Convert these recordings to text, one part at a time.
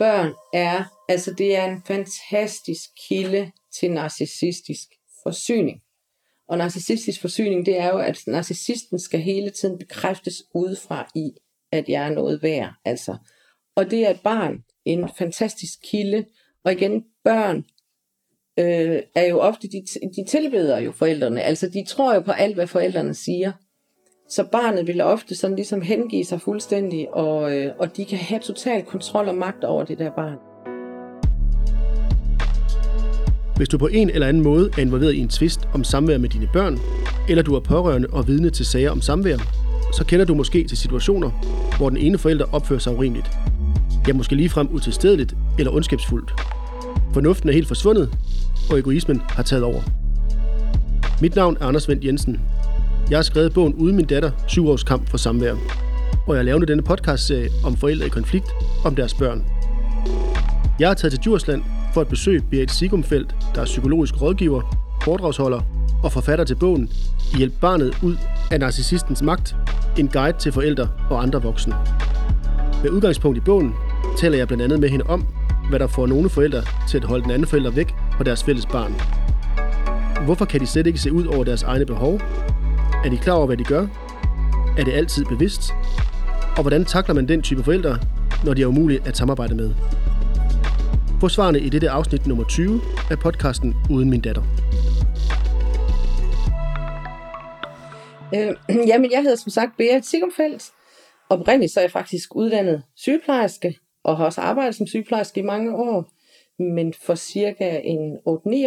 børn er, altså det er en fantastisk kilde til narcissistisk forsyning. Og narcissistisk forsyning, det er jo, at narcissisten skal hele tiden bekræftes udefra i, at jeg er noget værd. Altså. Og det er et barn en fantastisk kilde. Og igen, børn øh, er jo ofte, de, de tilbeder jo forældrene. Altså de tror jo på alt, hvad forældrene siger. Så barnet vil ofte sådan ligesom hengive sig fuldstændig, og, øh, og de kan have total kontrol og magt over det der barn. Hvis du på en eller anden måde er involveret i en tvist om samvær med dine børn, eller du er pårørende og vidne til sager om samvær, så kender du måske til situationer, hvor den ene forælder opfører sig urimeligt. Ja, måske ligefrem utilstedeligt eller ondskabsfuldt. Fornuften er helt forsvundet, og egoismen har taget over. Mit navn er Anders Vendt Jensen. Jeg har skrevet bogen Uden min datter, syv års kamp for samvær. Og jeg laver nu denne podcastserie om forældre i konflikt om deres børn. Jeg har taget til Djursland for at besøge Berit Sigumfeldt, der er psykologisk rådgiver, foredragsholder og forfatter til bogen Hjælp barnet ud af narcissistens magt, en guide til forældre og andre voksne. Med udgangspunkt i bogen taler jeg blandt andet med hende om, hvad der får nogle forældre til at holde den anden forælder væk fra deres fælles barn. Hvorfor kan de slet ikke se ud over deres egne behov? Er de klar over, hvad de gør? Er det altid bevidst? Og hvordan takler man den type forældre, når de er umulige at samarbejde med? Få svarene i dette afsnit nummer 20 af podcasten Uden min datter. Øh, jamen, jeg hedder som sagt Berit Sigumfeldt. Oprindeligt så er jeg faktisk uddannet sygeplejerske, og har også arbejdet som sygeplejerske i mange år. Men for cirka en 8-9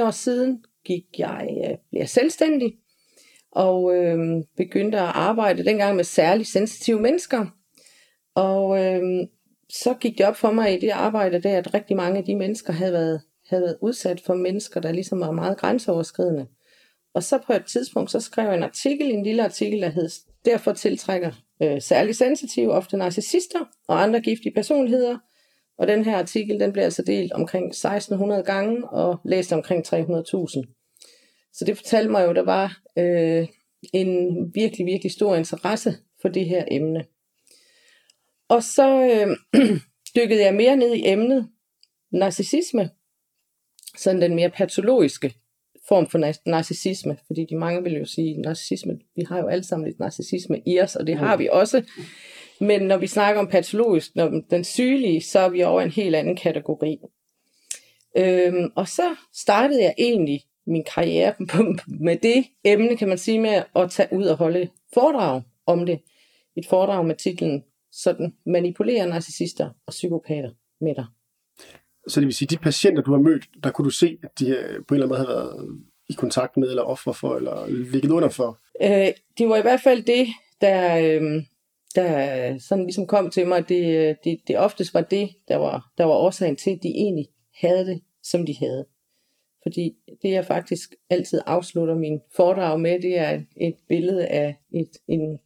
år siden gik jeg, øh, blev jeg selvstændig, og øh, begyndte at arbejde dengang med særligt sensitive mennesker. Og øh, så gik det op for mig i det arbejde der, at rigtig mange af de mennesker havde været, havde været udsat for mennesker, der ligesom var meget grænseoverskridende. Og så på et tidspunkt, så skrev jeg en artikel, en lille artikel, der hed, derfor tiltrækker øh, særligt sensitive, ofte narcissister og andre giftige personligheder. Og den her artikel, den blev altså delt omkring 1600 gange og læst omkring 300.000. Så det fortalte mig jo, at der var øh, en virkelig, virkelig stor interesse for det her emne. Og så øh, dykkede jeg mere ned i emnet narcissisme, sådan den mere patologiske form for narcissisme, fordi de mange vil jo sige, narcissisme, vi har jo alle sammen lidt narcissisme i os, og det har vi også. Men når vi snakker om patologisk, når den sygelige, så er vi over en helt anden kategori. Øhm, og så startede jeg egentlig min karriere med det emne, kan man sige, med at tage ud og holde foredrag om det. Et foredrag med titlen sådan manipulere narcissister og psykopater med dig. Så det vil sige, de patienter, du har mødt, der kunne du se, at de øh, på en eller anden måde har været i kontakt med, eller offer for, eller ligget under for? Øh, det var i hvert fald det, der, øh, der sådan ligesom kom til mig. Det, det, det oftest var det, der var, der var årsagen til, at de egentlig havde det, som de havde. Fordi det, jeg faktisk altid afslutter min foredrag med, det er et billede af et, en,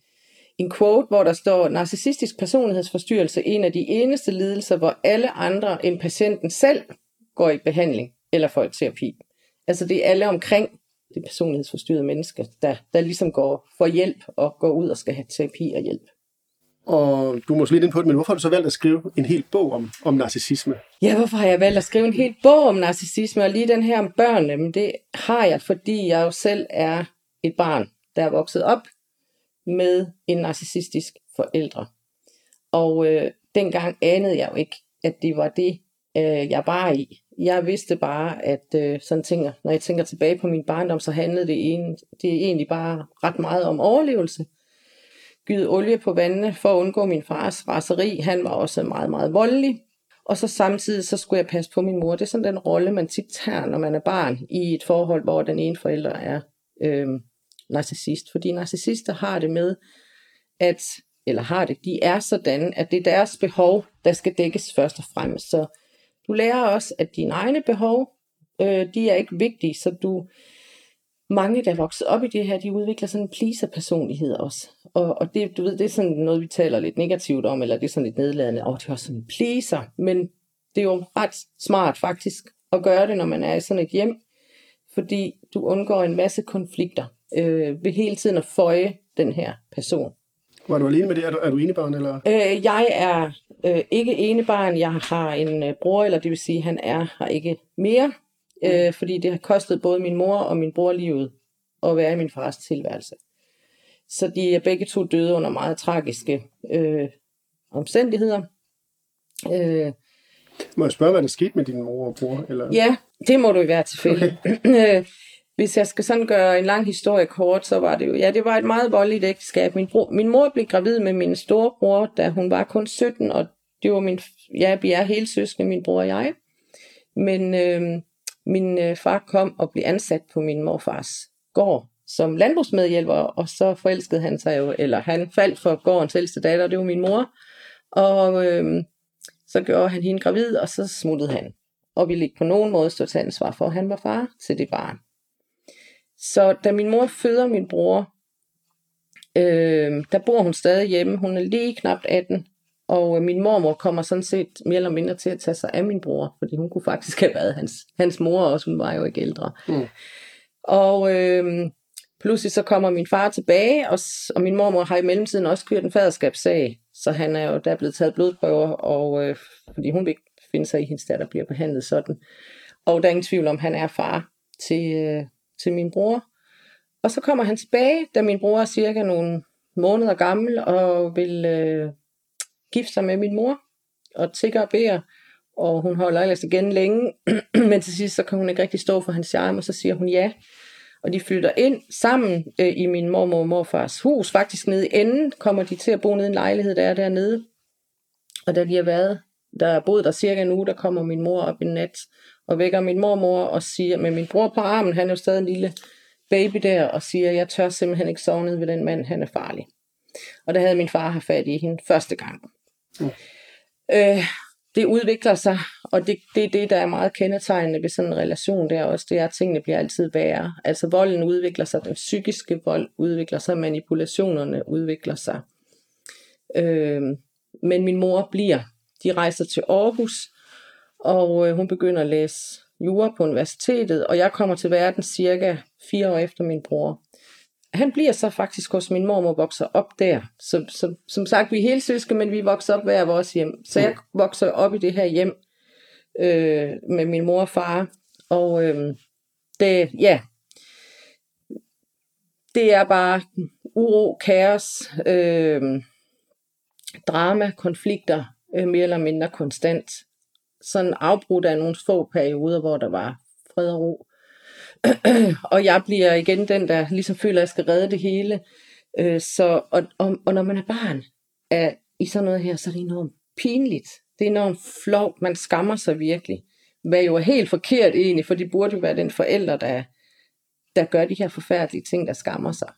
en quote, hvor der står, narcissistisk personlighedsforstyrrelse en af de eneste lidelser, hvor alle andre end patienten selv går i behandling eller får et terapi. Altså det er alle omkring det personlighedsforstyrrede menneske, der, der ligesom går for hjælp og går ud og skal have terapi og hjælp. Og du må måske lidt ind på det, men hvorfor har du så valgt at skrive en hel bog om, om narcissisme? Ja, hvorfor har jeg valgt at skrive en hel bog om narcissisme, og lige den her om børnene, men det har jeg, fordi jeg jo selv er et barn, der er vokset op med en narcissistisk forældre. Og øh, dengang anede jeg jo ikke, at det var det, øh, jeg var i. Jeg vidste bare, at øh, sådan tænker, når jeg tænker tilbage på min barndom, så handlede det, en, det egentlig bare ret meget om overlevelse. Gyde olie på vandene for at undgå min fars raseri. Han var også meget, meget voldelig. Og så samtidig så skulle jeg passe på min mor. Det er sådan den rolle, man tit tager, når man er barn i et forhold, hvor den ene forælder er øh, narcissist. Fordi narcissister har det med, at, eller har det, de er sådan, at det er deres behov, der skal dækkes først og fremmest. Så du lærer også, at dine egne behov, øh, de er ikke vigtige, så du, mange, der er vokset op i det her, de udvikler sådan en pleaser-personlighed også. Og, og det, du ved, det er sådan noget, vi taler lidt negativt om, eller det er sådan lidt nedladende. Åh, oh, det er også sådan en pleaser. Men det er jo ret smart faktisk at gøre det, når man er i sådan et hjem, fordi du undgår en masse konflikter øh, ved hele tiden at føje den her person. Var du alene med det? Er du, er du enebarn? Eller? Øh, jeg er øh, ikke enebarn. Jeg har en øh, bror, eller det vil sige, han er her ikke mere. Øh, fordi det har kostet både min mor og min bror livet at være i min fars tilværelse. Så de er begge to døde under meget tragiske øh, omstændigheder. Øh, Må jeg spørge, hvad der skete med din mor og bror? Eller? Ja, det må du i hvert tilfælde. Okay. Hvis jeg skal sådan gøre en lang historie kort, så var det jo, ja, det var et meget voldeligt ægteskab. Min, bror, min mor blev gravid med min storebror, da hun var kun 17, og det var min, ja, vi er hele søskende, min bror og jeg. Men øh, min øh, far kom og blev ansat på min morfars gård som landbrugsmedhjælper, og så forelskede han sig jo, eller han faldt for gårdens ældste datter, det var min mor. Og øh, så gjorde han hende gravid, og så smuttede han. Og ville ikke på nogen måde stå til ansvar for, at han var far til det barn. Så da min mor føder min bror, øh, der bor hun stadig hjemme. Hun er lige knap 18, og min mormor kommer sådan set mere eller mindre til at tage sig af min bror, fordi hun kunne faktisk have været hans, hans mor også, hun var jo ikke ældre. Mm. Og øh, pludselig så kommer min far tilbage, og, og min mormor har i mellemtiden også kørt en faderskabssag, så han er jo der blevet taget blodprøver, og, øh, fordi hun vil ikke finde sig i, at hendes datter bliver behandlet sådan. Og der er ingen tvivl om, at han er far til, øh, til min bror. Og så kommer han tilbage, da min bror er cirka nogle måneder gammel, og vil øh, gifte sig med min mor, og tigger og beder, og hun holder ellers igen længe, men til sidst så kan hun ikke rigtig stå for hans charme, og så siger hun ja. Og de flytter ind sammen øh, i min mormor og morfars hus, faktisk nede i enden, kommer de til at bo nede i en lejlighed, der er dernede. Og da de har været, der er boet der cirka en uge, der kommer min mor op i nat, og vækker min mormor og siger, med min bror på armen, han er jo stadig en lille baby der, og siger, jeg tør simpelthen ikke sove ned ved den mand, han er farlig. Og der havde min far haft fat i hende første gang. Mm. Øh, det udvikler sig, og det, det er det, der er meget kendetegnende ved sådan en relation der også, det er, at tingene bliver altid værre. Altså volden udvikler sig, den psykiske vold udvikler sig, manipulationerne udvikler sig. Øh, men min mor bliver, de rejser til Aarhus, og øh, hun begynder at læse jura på universitetet, og jeg kommer til verden cirka fire år efter min bror. Han bliver så faktisk hos min mor og vokser op der. Så, så, som sagt, vi er hele søske, men vi vokser op hver vores hjem. Så jeg vokser op i det her hjem øh, med min mor og far. Og øh, det, ja, det er bare uro, kaos, øh, drama, konflikter, øh, mere eller mindre konstant sådan afbrudt af nogle få perioder, hvor der var fred og ro. og jeg bliver igen den, der ligesom føler, at jeg skal redde det hele. Øh, så, og, og, og når man er barn er, i sådan noget her, så er det enormt pinligt. Det er enormt flovt. Man skammer sig virkelig. Hvad jo er helt forkert egentlig, for det burde jo være den forælder, der, der gør de her forfærdelige ting, der skammer sig.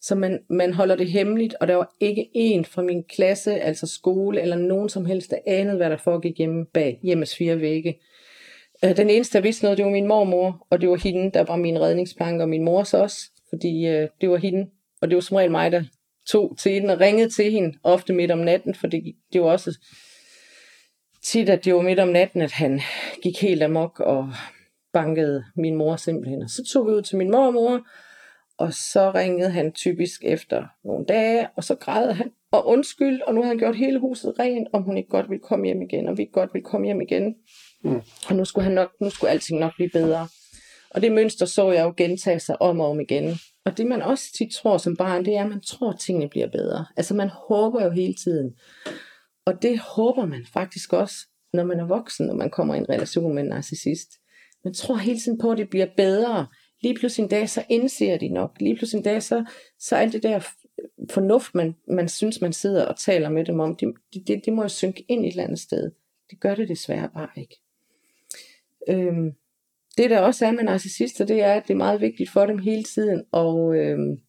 Så man, man holder det hemmeligt, og der var ikke en fra min klasse, altså skole, eller nogen som helst, der anede, hvad der foregik hjemme bag hjemmes fire vægge. Øh, den eneste, der vidste noget, det var min mormor, og det var hende, der var min redningsplanke, og min mors også, fordi øh, det var hende, og det var som regel mig, der tog til hende og ringede til hende, ofte midt om natten, for det, det var også tit, at det var midt om natten, at han gik helt amok og bankede min mor simpelthen. Og så tog vi ud til min mormor, og så ringede han typisk efter nogle dage, og så græd han og undskyld, og nu havde han gjort hele huset rent, om hun ikke godt ville komme hjem igen, og vi ikke godt ville komme hjem igen. Mm. Og nu skulle, han nok, nu skulle alting nok blive bedre. Og det mønster så jeg jo gentage sig om og om igen. Og det man også tit tror som barn, det er, at man tror, at tingene bliver bedre. Altså man håber jo hele tiden. Og det håber man faktisk også, når man er voksen, når man kommer i en relation med en narcissist. Man tror hele tiden på, at det bliver bedre lige pludselig en dag, så indser de nok. Lige pludselig en dag, så, så alt det der fornuft, man, man synes, man sidder og taler med dem om, det, det, det må jo synke ind et eller andet sted. Det gør det desværre bare ikke. Øhm, det der også er med narcissister, det er, at det er meget vigtigt for dem hele tiden at øhm,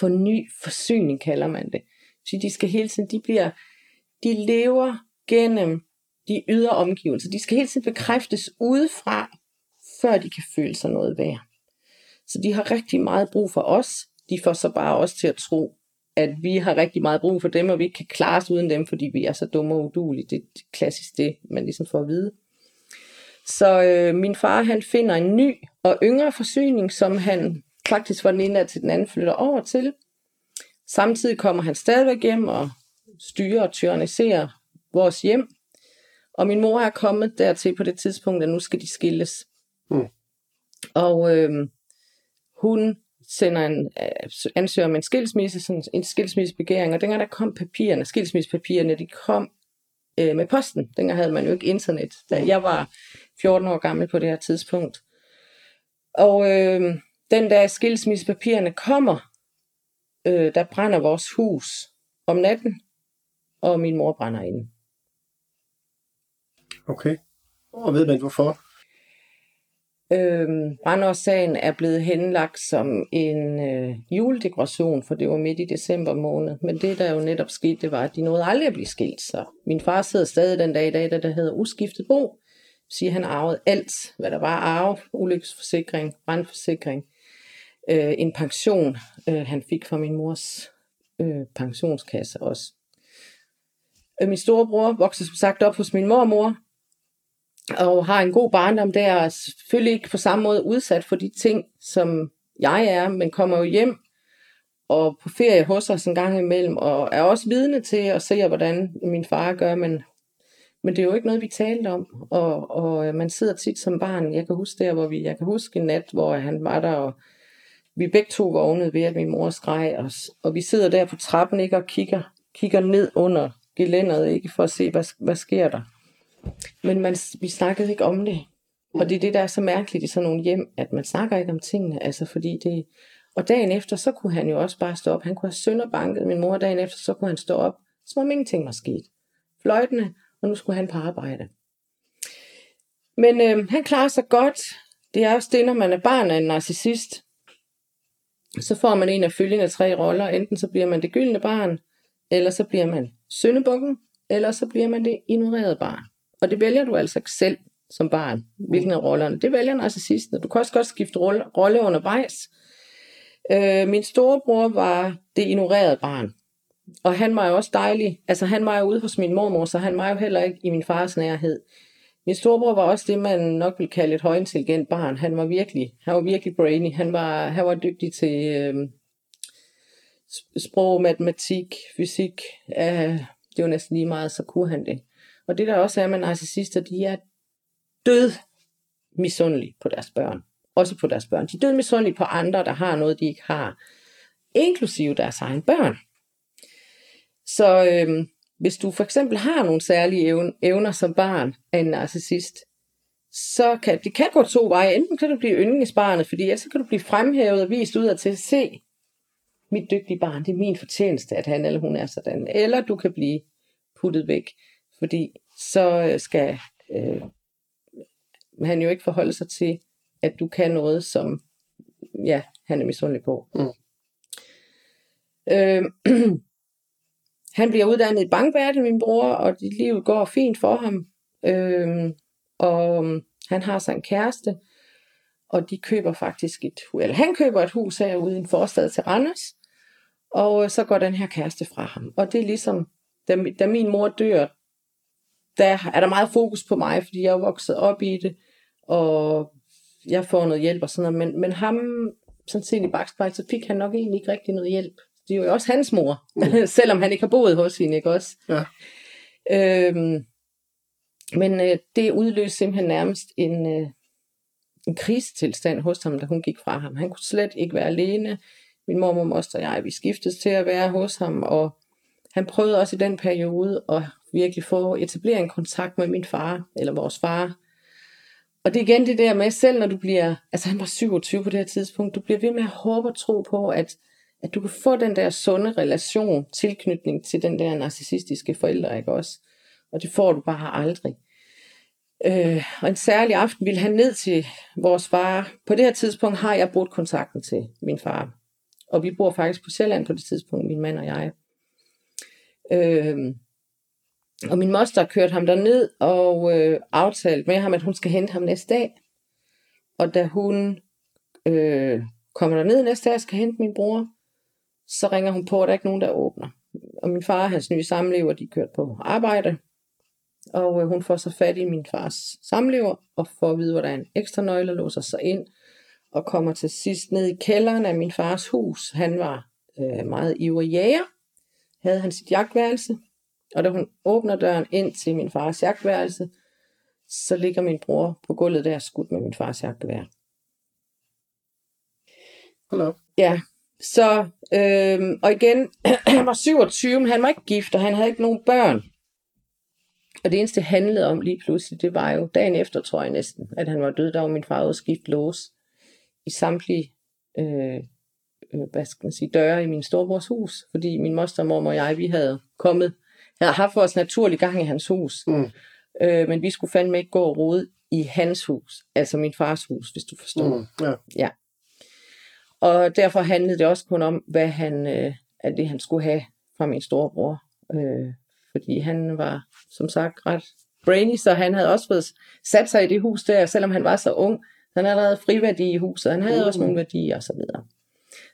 få ny forsyning, kalder man det. Så de skal hele tiden, de bliver, de lever gennem de ydre omgivelser. De skal hele tiden bekræftes udefra, før de kan føle sig noget værd. Så de har rigtig meget brug for os. De får så bare også til at tro, at vi har rigtig meget brug for dem, og vi ikke kan klare os uden dem, fordi vi er så dumme og udulige. Det er klassisk det, man ligesom får at vide. Så øh, min far, han finder en ny og yngre forsyning, som han faktisk fra den ene til den anden flytter over til. Samtidig kommer han stadigvæk hjem og styrer og tyranniserer vores hjem. Og min mor er kommet dertil på det tidspunkt, at nu skal de skilles. Mm. Og øh, hun sender en, øh, ansøger om en skilsmisse, sådan en skilsmissebegæring, og dengang der kom papirerne, skilsmissepapirerne, de kom øh, med posten. Dengang havde man jo ikke internet, da jeg var 14 år gammel på det her tidspunkt. Og øh, den dag skilsmissepapirerne kommer, øh, der brænder vores hus om natten, og min mor brænder inde. Okay. Og ved man hvorfor? Øhm, Brandårssagen er blevet henlagt som en øh, juledekoration, for det var midt i december måned. Men det, der jo netop skete, det var, at de nåede aldrig at blive skilt. Så min far sidder stadig den dag i dag, der, der hedder uskiftet bo. Siger, han arvede alt, hvad der var arve, ulykkesforsikring, brandforsikring, øh, en pension, øh, han fik fra min mors øh, pensionskasse også. Øh, min storebror voksede som sagt op hos min mormor, og har en god barndom der, og er selvfølgelig ikke på samme måde udsat for de ting, som jeg er, men kommer jo hjem og på ferie hos os en gang imellem, og er også vidne til at se, hvordan min far gør, men, men det er jo ikke noget, vi talte om, og, og øh, man sidder tit som barn, jeg kan huske der, hvor vi, jeg kan huske en nat, hvor han var der, og vi begge to vågnede ved, at min mor skreg os, og vi sidder der på trappen, ikke, og kigger, kigger ned under gelænderet, ikke, for at se, hvad, hvad sker der. Men man, vi snakkede ikke om det. Og det er det, der er så mærkeligt i sådan nogle hjem, at man snakker ikke om tingene. Altså fordi det... Og dagen efter, så kunne han jo også bare stå op. Han kunne have sønderbanket min mor dagen efter, så kunne han stå op, som om ingenting var sket. Fløjtende, og nu skulle han på arbejde. Men øh, han klarer sig godt. Det er også det, når man er barn af en narcissist. Så får man en af følgende tre roller. Enten så bliver man det gyldne barn, eller så bliver man syndebukken, eller så bliver man det ignorerede barn. Og det vælger du altså selv som barn, hvilken af rollerne. Det vælger narcissisten. Du kan også godt skifte rolle, rolle undervejs. Øh, min storebror var det ignorerede barn. Og han var jo også dejlig. Altså han var jo ude hos min mormor, så han var jo heller ikke i min fars nærhed. Min storebror var også det, man nok vil kalde et højintelligent barn. Han var virkelig, han var virkelig brainy. Han var, han var dygtig til øh, sprog, matematik, fysik. Øh, det var næsten lige meget, så kunne han det. Og det der også er med narcissister, de er død misundelige på deres børn. Også på deres børn. De er død misundelige på andre, der har noget, de ikke har. Inklusive deres egen børn. Så øh, hvis du for eksempel har nogle særlige evner som barn af en narcissist, så kan det kan gå to veje. Enten kan du blive yndlingsbarnet, fordi ellers kan du blive fremhævet og vist ud af til at se, mit dygtige barn, det er min fortjeneste, at han eller hun er sådan. Eller du kan blive puttet væk fordi så øh, skal øh, han jo ikke forholde sig til, at du kan noget, som ja, han er misundelig på. Mm. Øh, han bliver uddannet i bankverden, min bror, og dit liv går fint for ham. Øh, og han har sig en kæreste, og de køber faktisk et eller han køber et hus herude i en forstad til Randers, og så går den her kæreste fra ham. Og det er ligesom, da, da min mor dør, der er der meget fokus på mig, fordi jeg er vokset op i det, og jeg får noget hjælp og sådan noget, men, men ham, sådan set i bagspejl, så fik han nok egentlig ikke rigtig noget hjælp. Det er jo også hans mor, mm. selvom han ikke har boet hos hende, ikke også? Ja. Øhm, men øh, det udløste simpelthen nærmest en, øh, en krisetilstand hos ham, da hun gik fra ham. Han kunne slet ikke være alene. Min mor, moster og jeg, vi skiftes til at være hos ham, og han prøvede også i den periode at virkelig få etableret en kontakt med min far, eller vores far. Og det er igen det der med, selv når du bliver, altså han var 27 på det her tidspunkt, du bliver ved med at håbe og tro på, at, at du kan få den der sunde relation, tilknytning til den der narcissistiske forældre, ikke også? Og det får du bare aldrig. Øh, og en særlig aften ville han ned til vores far. På det her tidspunkt har jeg brugt kontakten til min far. Og vi bor faktisk på Sjælland på det tidspunkt, min mand og jeg. Øh, og min moster kørte ham ned og øh, aftalte med ham, at hun skal hente ham næste dag. Og da hun øh, kommer ned næste dag og skal hente min bror, så ringer hun på, at der er ikke nogen, der åbner. Og min far og hans nye samlever, de kørte på arbejde. Og øh, hun får så fat i min fars samlever og får at vide, hvor der er en ekstra nøgle, låser sig ind og kommer til sidst ned i kælderen af min fars hus. Han var øh, meget ivrig jæger, havde han sit jagtværelse, og da hun åbner døren ind til min fars jagtværelse, så ligger min bror på gulvet der skudt med min fars jagtgevær. Hold op. Ja, så, øh, og igen, han var 27, men han var ikke gift, og han havde ikke nogen børn. Og det eneste, det handlede om lige pludselig, det var jo dagen efter, tror jeg næsten, at han var død. Der var min far ude skift lås i samtlige øh, øh, hvad skal man sige, døre i min storebrors hus, fordi min moster, mor og jeg, vi havde kommet, havde haft vores naturlige gang i hans hus. Mm. Øh, men vi skulle fandme ikke gå og rode i hans hus, altså min fars hus, hvis du forstår. Mm. Ja. Og derfor handlede det også kun om, hvad han, øh, at det han skulle have fra min storebror. Øh, fordi han var, som sagt, ret brainy, så han havde også fået sat sig i det hus der, selvom han var så ung. Han havde allerede friværdi i huset, han havde mm. også nogle værdier osv. Så,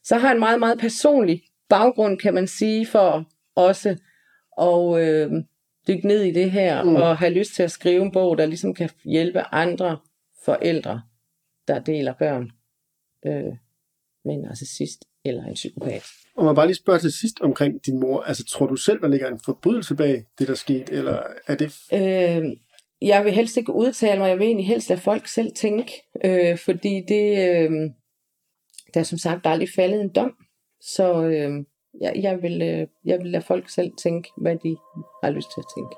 så har han en meget, meget personlig baggrund, kan man sige, for også at øh, dykke ned i det her, mm. og have lyst til at skrive en bog, der ligesom kan hjælpe andre forældre, der deler børn øh, med en narcissist eller en psykopat. Og man bare lige spørge til sidst omkring din mor. Altså, tror du selv, der ligger en forbrydelse bag det, der skete, eller er det... Øh, jeg vil helst ikke udtale mig, jeg vil egentlig helst lade folk selv tænke, øh, fordi det, øh, der er som sagt aldrig faldet en dom, så øh, jeg, jeg, vil, øh, jeg vil lade folk selv tænke, hvad de har lyst til at tænke.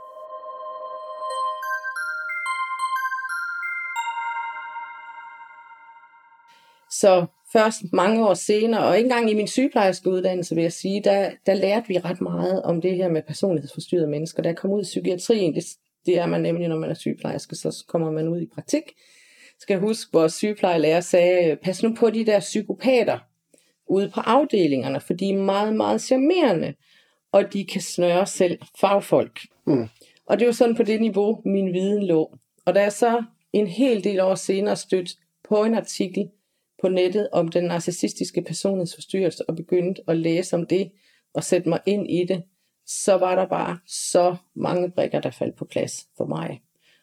Så først mange år senere, og ikke engang i min sygeplejerske uddannelse, vil jeg sige, der, der lærte vi ret meget om det her med personlighedsforstyrrede mennesker. Da jeg kom ud i psykiatrien, det, det er man nemlig, når man er sygeplejerske, så kommer man ud i praktik. Skal huske, hvor sygeplejelærer sagde, pas nu på de der psykopater ude på afdelingerne, for de er meget, meget charmerende, og de kan snøre selv fagfolk. Mm. Og det var sådan på det niveau, min viden lå. Og da jeg så en hel del år senere stødt på en artikel på nettet om den narcissistiske personlighedsforstyrrelse og begyndte at læse om det og sætte mig ind i det, så var der bare så mange brikker, der faldt på plads for mig.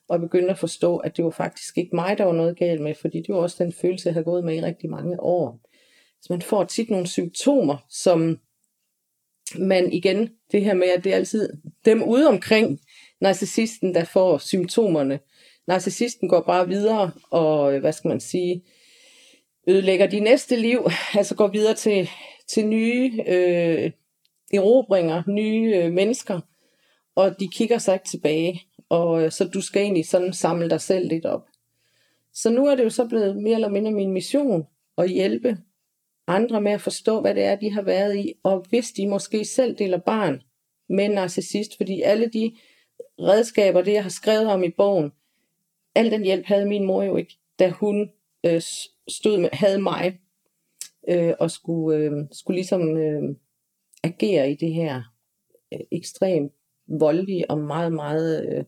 Og jeg begyndte at forstå, at det var faktisk ikke mig, der var noget galt med, fordi det var også den følelse, jeg havde gået med i rigtig mange år. Så man får tit nogle symptomer, som man igen, det her med, at det er altid dem ude omkring narcissisten, der får symptomerne. Narcissisten går bare videre og, hvad skal man sige, ødelægger de næste liv, altså går videre til, til nye øh, erobringer, nye øh, mennesker, og de kigger sig ikke tilbage, og øh, så du skal egentlig sådan samle dig selv lidt op. Så nu er det jo så blevet mere eller mindre min mission at hjælpe andre med at forstå, hvad det er, de har været i, og hvis de måske selv deler barn med en narcissist, fordi alle de redskaber, det jeg har skrevet om i bogen, al den hjælp havde min mor jo ikke, da hun øh, stod med, havde mig øh, og skulle, øh, skulle ligesom øh, agere i det her øh, ekstremt voldelige og meget, meget øh,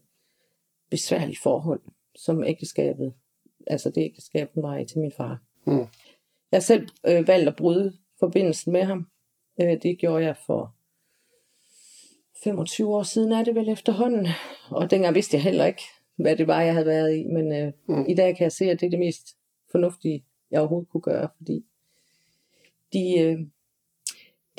besværlige forhold, som ægteskabet, altså det ægteskab, hun var i til min far. Mm. Jeg selv øh, valgt at bryde forbindelsen med ham. Øh, det gjorde jeg for 25 år siden er det vel efterhånden. Og dengang vidste jeg heller ikke, hvad det var, jeg havde været i. Men øh, mm. i dag kan jeg se, at det er det mest fornuftige, jeg overhovedet kunne gøre. Fordi de, øh,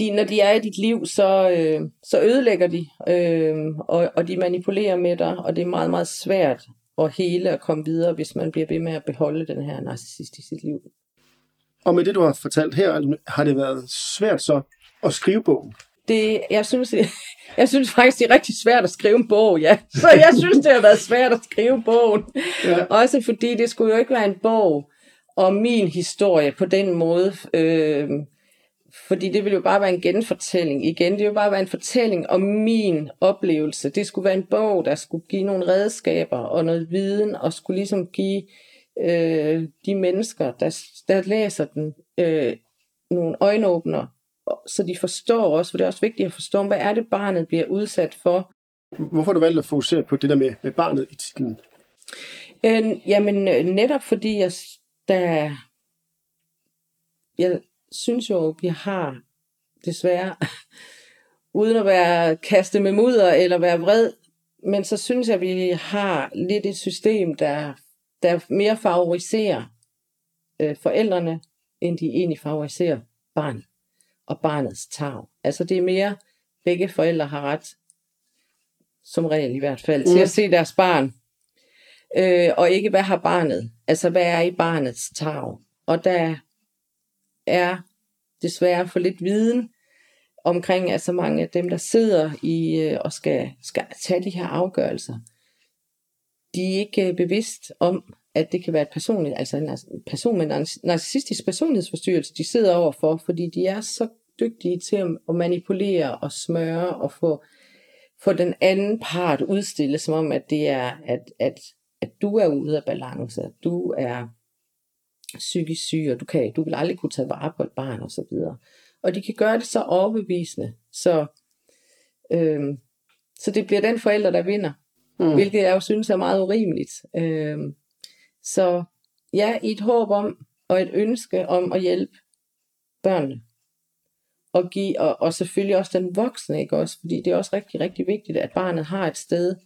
de, når de er i dit liv, så, øh, så ødelægger de, øh, og, og de manipulerer med dig, og det er meget, meget svært at hele og komme videre, hvis man bliver ved med at beholde den her narcissist i sit liv. Og med det, du har fortalt her, har det været svært så at skrive bogen? Det, jeg, synes, jeg synes faktisk, det er rigtig svært at skrive en bog, ja. Så jeg synes, det har været svært at skrive bogen. Ja. Også fordi det skulle jo ikke være en bog om min historie på den måde. Øh, fordi det ville jo bare være en genfortælling. Igen, det ville jo bare være en fortælling om min oplevelse. Det skulle være en bog, der skulle give nogle redskaber og noget viden, og skulle ligesom give øh, de mennesker, der, der læser den, øh, nogle øjenåbner, så de forstår også, for det er også vigtigt at forstå, hvad er det barnet bliver udsat for. Hvorfor har du valgt at fokusere på det der med, med barnet i titlen? Øh, jamen øh, netop fordi jeg, der, jeg synes jo, vi har desværre, uden at være kastet med mudder eller være vred, men så synes jeg, at vi har lidt et system, der der mere favoriserer øh, forældrene, end de egentlig favoriserer barn. og barnets tag. Altså det er mere, begge forældre har ret, som regel i hvert fald, til Mm. at se deres barn. Øh, og ikke, hvad har barnet? Altså, hvad er i barnets tag? Og der er desværre for lidt viden omkring, at så mange af dem, der sidder i øh, og skal, skal tage de her afgørelser, de er ikke øh, bevidst om, at det kan være et personligt, altså en altså person med en narcissistisk personlighedsforstyrrelse, de sidder overfor, fordi de er så dygtige til at at manipulere og smøre og få, få den anden part udstillet, som om, at det er, at, at, at du er ude af balance, at du er psykisk syg, og du, kan, du vil aldrig kunne tage vare på et barn og så videre. Og de kan gøre det så overbevisende, så, øhm, så det bliver den forælder, der vinder, Mm. hvilket jeg jo synes er meget urimeligt. Øhm, så ja, i et håb om, og et ønske om at hjælpe børnene, og, give, og, og selvfølgelig også den voksne, ikke også? Fordi det er også rigtig, rigtig vigtigt, at barnet har et sted,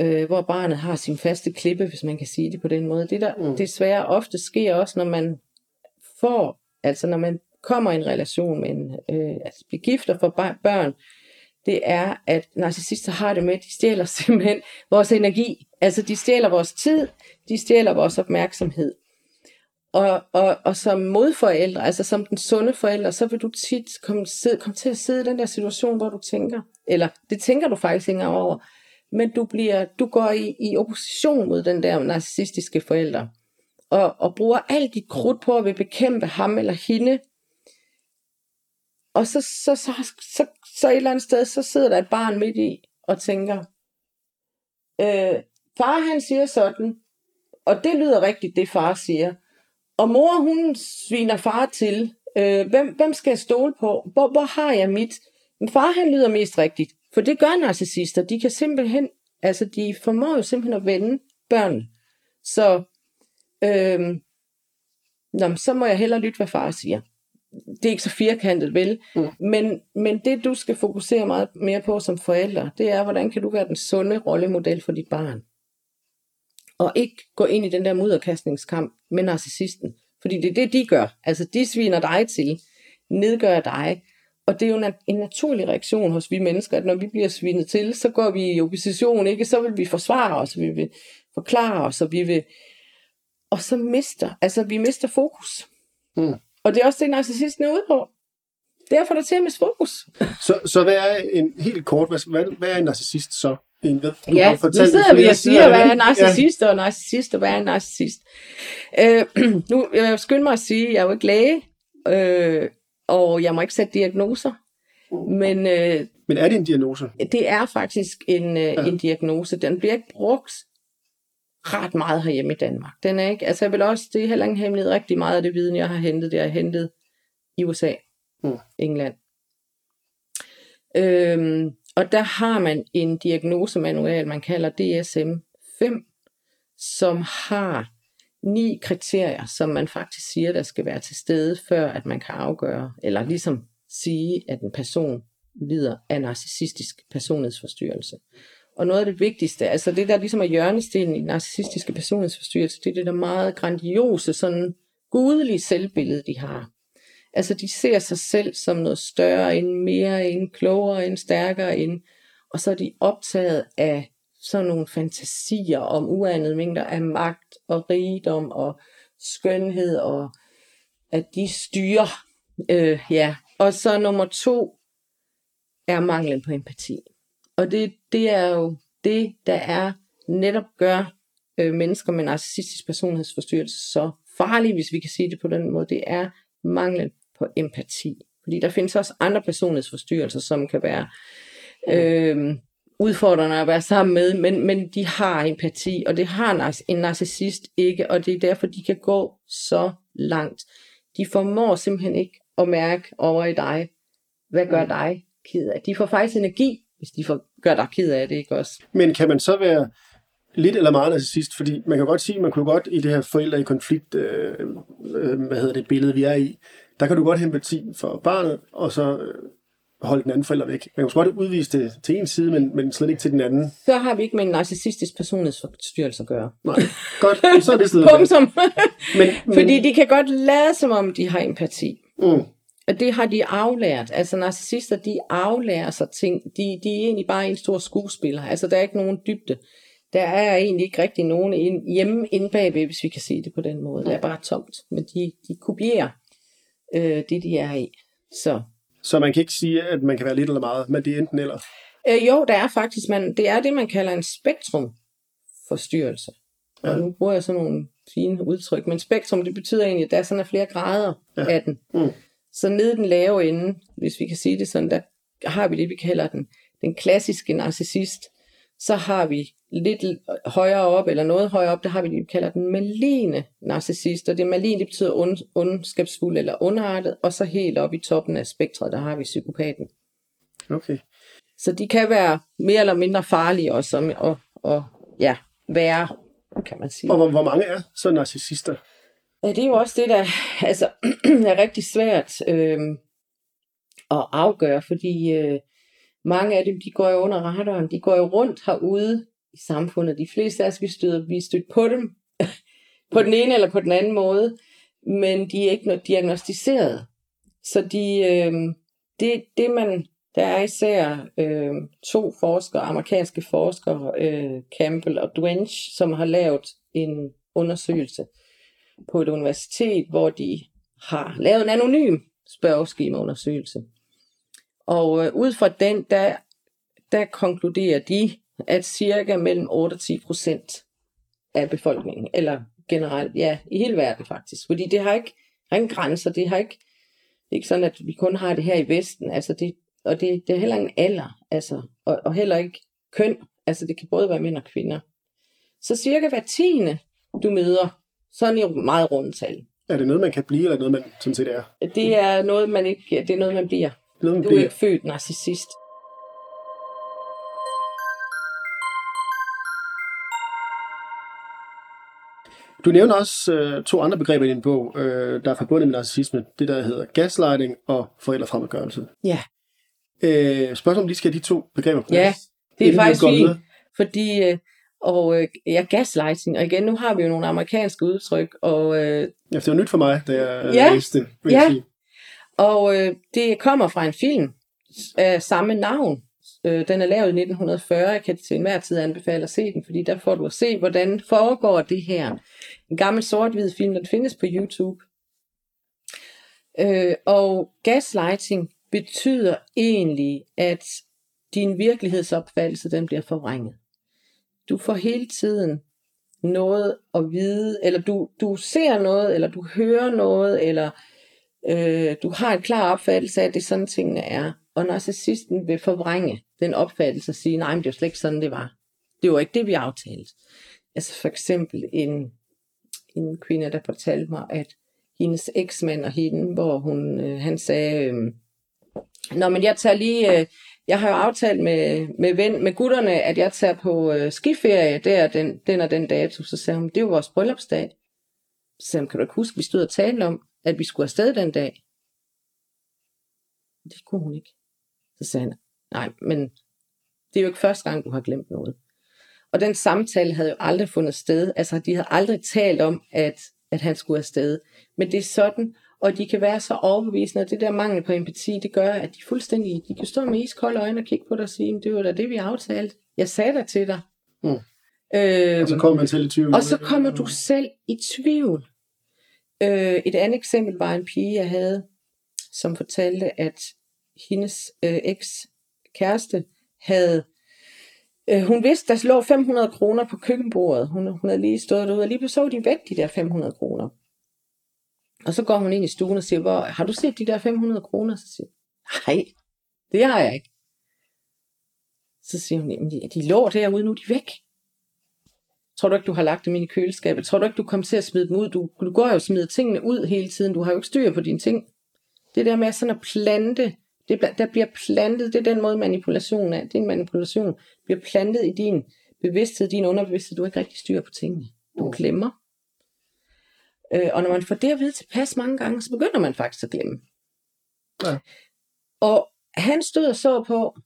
øh, hvor barnet har sin faste klippe, hvis man kan sige det på den måde. Det der Mm. desværre ofte sker også, når man får, altså når man kommer i en relation med en, øh, altså bliver gift og får børn, det er, at narcissister har det med, at de stjæler simpelthen vores energi. Altså de stjæler vores tid, de stjæler vores opmærksomhed. Og, og, og som modforældre, altså som den sunde forælder, så vil du tit komme, sidde, komme til at sidde i den der situation, hvor du tænker, eller det tænker du faktisk ikke over, men du, bliver, du går i, i opposition mod den der narcissistiske forælder, og, og bruger alt dit krudt på at vil bekæmpe ham eller hende, og så, så, så, så, så et eller andet sted, så sidder der et barn midt i og tænker, øh, far han siger sådan, og det lyder rigtigt, det far siger. Og mor, hun sviner far til. Øh, hvem, hvem skal jeg stole på? Hvor, hvor har jeg mit? Men far, han lyder mest rigtigt. For det gør narcissister. De kan simpelthen, altså de formår jo simpelthen at vende børn. Så, øh, nå, så må jeg hellere lytte, hvad far siger. Det er ikke så firkantet, vel? Mm. Men, men det, du skal fokusere meget mere på som forælder, det er, hvordan kan du være den sunde rollemodel for dit barn? Og ikke gå ind i den der mudderkastningskamp med narcissisten. Fordi det er det, de gør. Altså, de sviner dig til, nedgør dig. Og det er jo en naturlig reaktion hos vi mennesker, at når vi bliver svinet til, så går vi i opposition, ikke? Så vil vi forsvare os, vi vil forklare os, og vi vil... Og så mister, altså vi mister fokus. Mm. Og det er også det, narcissisten er ude på. Derfor er der til at miste fokus. Så, så hvad er en helt kort, hvad, hvad, er en narcissist så? En, du Ja, har nu fortalt sidder flere vi og siger, hvad det. er narcissist og narcissist, og hvad er en narcissist. Øh, nu jeg vil skynde mig at sige, at jeg er jo ikke læge, øh, og jeg må ikke sætte diagnoser, men øh. Men er det en diagnose? det er faktisk en, øh, Ja. en diagnose. Den bliver ikke brugt ret meget herhjemme i Danmark. Den er ikke, altså jeg vil også, det er heller ikke hemmelighed, rigtig meget af det viden, jeg har hentet, det har jeg hentet i USA, Mm. England. Øhm, og der har man en diagnosemanual, man kalder DSM-5, som har ni kriterier, som man faktisk siger, der skal være til stede, før at man kan afgøre, eller ligesom sige, at en person lider af narcissistisk personlighedsforstyrrelse. Og noget af det vigtigste, altså det der ligesom er hjørnestenen i den narcissistiske personlighedsforstyrrelse, det er det der meget grandiose, sådan gudelige selvbillede, de har. Altså de ser sig selv som noget større end, mere end, klogere end, stærkere end, og så er de optaget af sådan nogle fantasier om uanede mængder af magt og rigdom og skønhed, og at de styrer. Øh, ja. Og så nummer to er manglen på empati. Og det, det er jo det, der er netop gør øh, mennesker med narcissistisk personlighedsforstyrrelse så farlige, hvis vi kan sige det på den måde. Det er manglen på empati. Fordi der findes også andre personlighedsforstyrrelser, som kan være øh, udfordrende at være sammen med, men, men de har empati, og det har en narcissist ikke, og det er derfor, de kan gå så langt. De formår simpelthen ikke at mærke over i dig, hvad gør dig ked af. De får faktisk energi, hvis de får, gør dig ked af det, ikke også? Men kan man så være lidt eller meget narcissist? Fordi man kan godt sige, man kunne godt i det her forældre i konflikt, øh, øh, hvad hedder det, billede, vi er i, der kan du godt have empati for barnet, og så øh, holde den anden forælder væk. Man kan godt udvise det til en side, men, men slet ikke til den anden. Så har vi ikke med en narcissistisk personlighedsforstyrrelse at gøre. Nej, godt, så er det stedet. Punktum. Men, men, Fordi de kan godt lade som om, de har empati. mm, Og det har de aflært. Altså narcissister, de aflærer sig ting. De, de er egentlig bare en stor skuespiller. Altså der er ikke nogen dybde. Der er egentlig ikke rigtig nogen ind, hjemme inde bagved, hvis vi kan sige det på den måde. Det er bare tomt. Men de, de kopierer øh, det, de er i. Så. Så man kan ikke sige, at man kan være lidt eller meget, men det er enten eller. Øh, jo, der er faktisk, man, det er det, man kalder en spektrumforstyrrelse. Ja. Og nu bruger jeg sådan nogle fine udtryk, men spektrum, det betyder egentlig, at der er sådan flere grader ja. af den. Mm. Så nede den lave ende, hvis vi kan sige det sådan, der har vi det, vi kalder den, den klassiske narcissist. Så har vi lidt højere op, eller noget højere op, der har vi det, vi kalder den maline narcissist. Og det maline, det betyder ond, ondskabsfuld eller ondartet. Og så helt op i toppen af spektret, der har vi psykopaten. Okay. Så de kan være mere eller mindre farlige også, og, og, og ja, være, kan man sige. Og hvor, hvor mange er så narcissister? Ja, det er jo også det, der altså, er rigtig svært øh, at afgøre, fordi øh, mange af dem, de går jo under radaren, de går jo rundt herude i samfundet. De fleste af os, vi støder, vi stødt på dem på den ene eller på den anden måde, men de er ikke diagnostiseret. Så de, øh, det, det man der er især øh, to forskere, amerikanske forskere, øh, Campbell og Dwench, som har lavet en undersøgelse på et universitet, hvor de har lavet en anonym spørgeskemaundersøgelse. Og øh, ud fra den, der, der konkluderer de, at cirka mellem 8 og 10 procent af befolkningen, eller generelt, ja, i hele verden faktisk, fordi det har ikke, har ingen grænser, det har ikke, det er ikke sådan, at vi kun har det her i Vesten, altså det, og det, det er heller ingen alder, altså, og, og heller ikke køn. Altså det kan både være mænd og kvinder. Så cirka hver tiende, du møder, sådan i meget rundtal. Er det noget, man kan blive, eller noget, man sådan set er? Det er noget, man ikke, det er noget, man bliver. Du er bliver. ikke født narcissist. Du nævner også øh, to andre begreber i din bog, øh, der er forbundet med narcissisme. Det, der hedder gaslighting og forældrefremmedgørelse. Ja. Øh, spørgsmålet om lige skal de to begreber på Ja, det er faktisk fint, fordi øh, og øh, ja, gaslighting, og igen, nu har vi jo nogle amerikanske udtryk, og... Øh, ja, det var nyt for mig, da jeg ja, læste det, vil ja. sige og øh, det kommer fra en film af samme navn. Øh, den er lavet i 1940, jeg kan til enhver tid anbefale at se den, fordi der får du at se, hvordan foregår det her. En gammel sort-hvid film, den findes på YouTube. Øh, og gaslighting, betyder egentlig, at din virkelighedsopfattelse den bliver forvrænget. Du får hele tiden noget at vide, eller du, du ser noget, eller du hører noget, eller øh, du har en klar opfattelse af, at det er sådan tingene er. Og narcissisten vil forvrænge den opfattelse og sige, nej, men det var slet ikke sådan, det var. Det var ikke det, vi aftalte. Altså for eksempel en, en kvinde, der fortalte mig, at hendes eksmand og hende, hvor hun, øh, han sagde, øh, Nå, men jeg tager lige... Øh, jeg har jo aftalt med, med, ven, med gutterne, at jeg tager på øh, skiferie der den, den og den dato. Så sagde hun, det er jo vores bryllupsdag. Så sagde hun, kan du ikke huske, vi stod og talte om, at vi skulle afsted den dag? Det kunne hun ikke. Så sagde han, nej, men det er jo ikke første gang, du har glemt noget. Og den samtale havde jo aldrig fundet sted. Altså, de havde aldrig talt om, at, at han skulle afsted. Men det er sådan, og de kan være så overbevisende, at det der mangel på empati, det gør, at de fuldstændig, de kan stå med iskolde øjne og kigge på dig og sige, det var da det, vi aftalte. Jeg sagde det til dig. Mm. Øh, og så kommer man selv i tvivl. Og så kommer du selv i tvivl. Øh, et andet eksempel var en pige, jeg havde, som fortalte, at hendes øh, eks-kæreste havde øh, hun vidste, der lå 500 kroner på køkkenbordet. Hun, hun havde lige stået derude, og lige så de væk, de der 500 kroner. Og så går hun ind i stuen og siger, Hvor, har du set de der 500 kroner? Så siger nej, det har jeg ikke. Så siger hun, jamen de, de lå derude, nu er de væk. Tror du ikke, du har lagt dem ind i køleskabet? Tror du ikke, du kommer til at smide dem ud? Du, du går jo og smider tingene ud hele tiden. Du har jo ikke styr på dine ting. Det der med sådan at plante, det, der bliver plantet, det er den måde manipulation er. Det er en manipulation. bliver plantet i din bevidsthed, din underbevidsthed. Du har ikke rigtig styr på tingene. Du glemmer. Øh, og når man får det at vide tilpas mange gange, så begynder man faktisk at glemme. Ja. Og han stod og så på,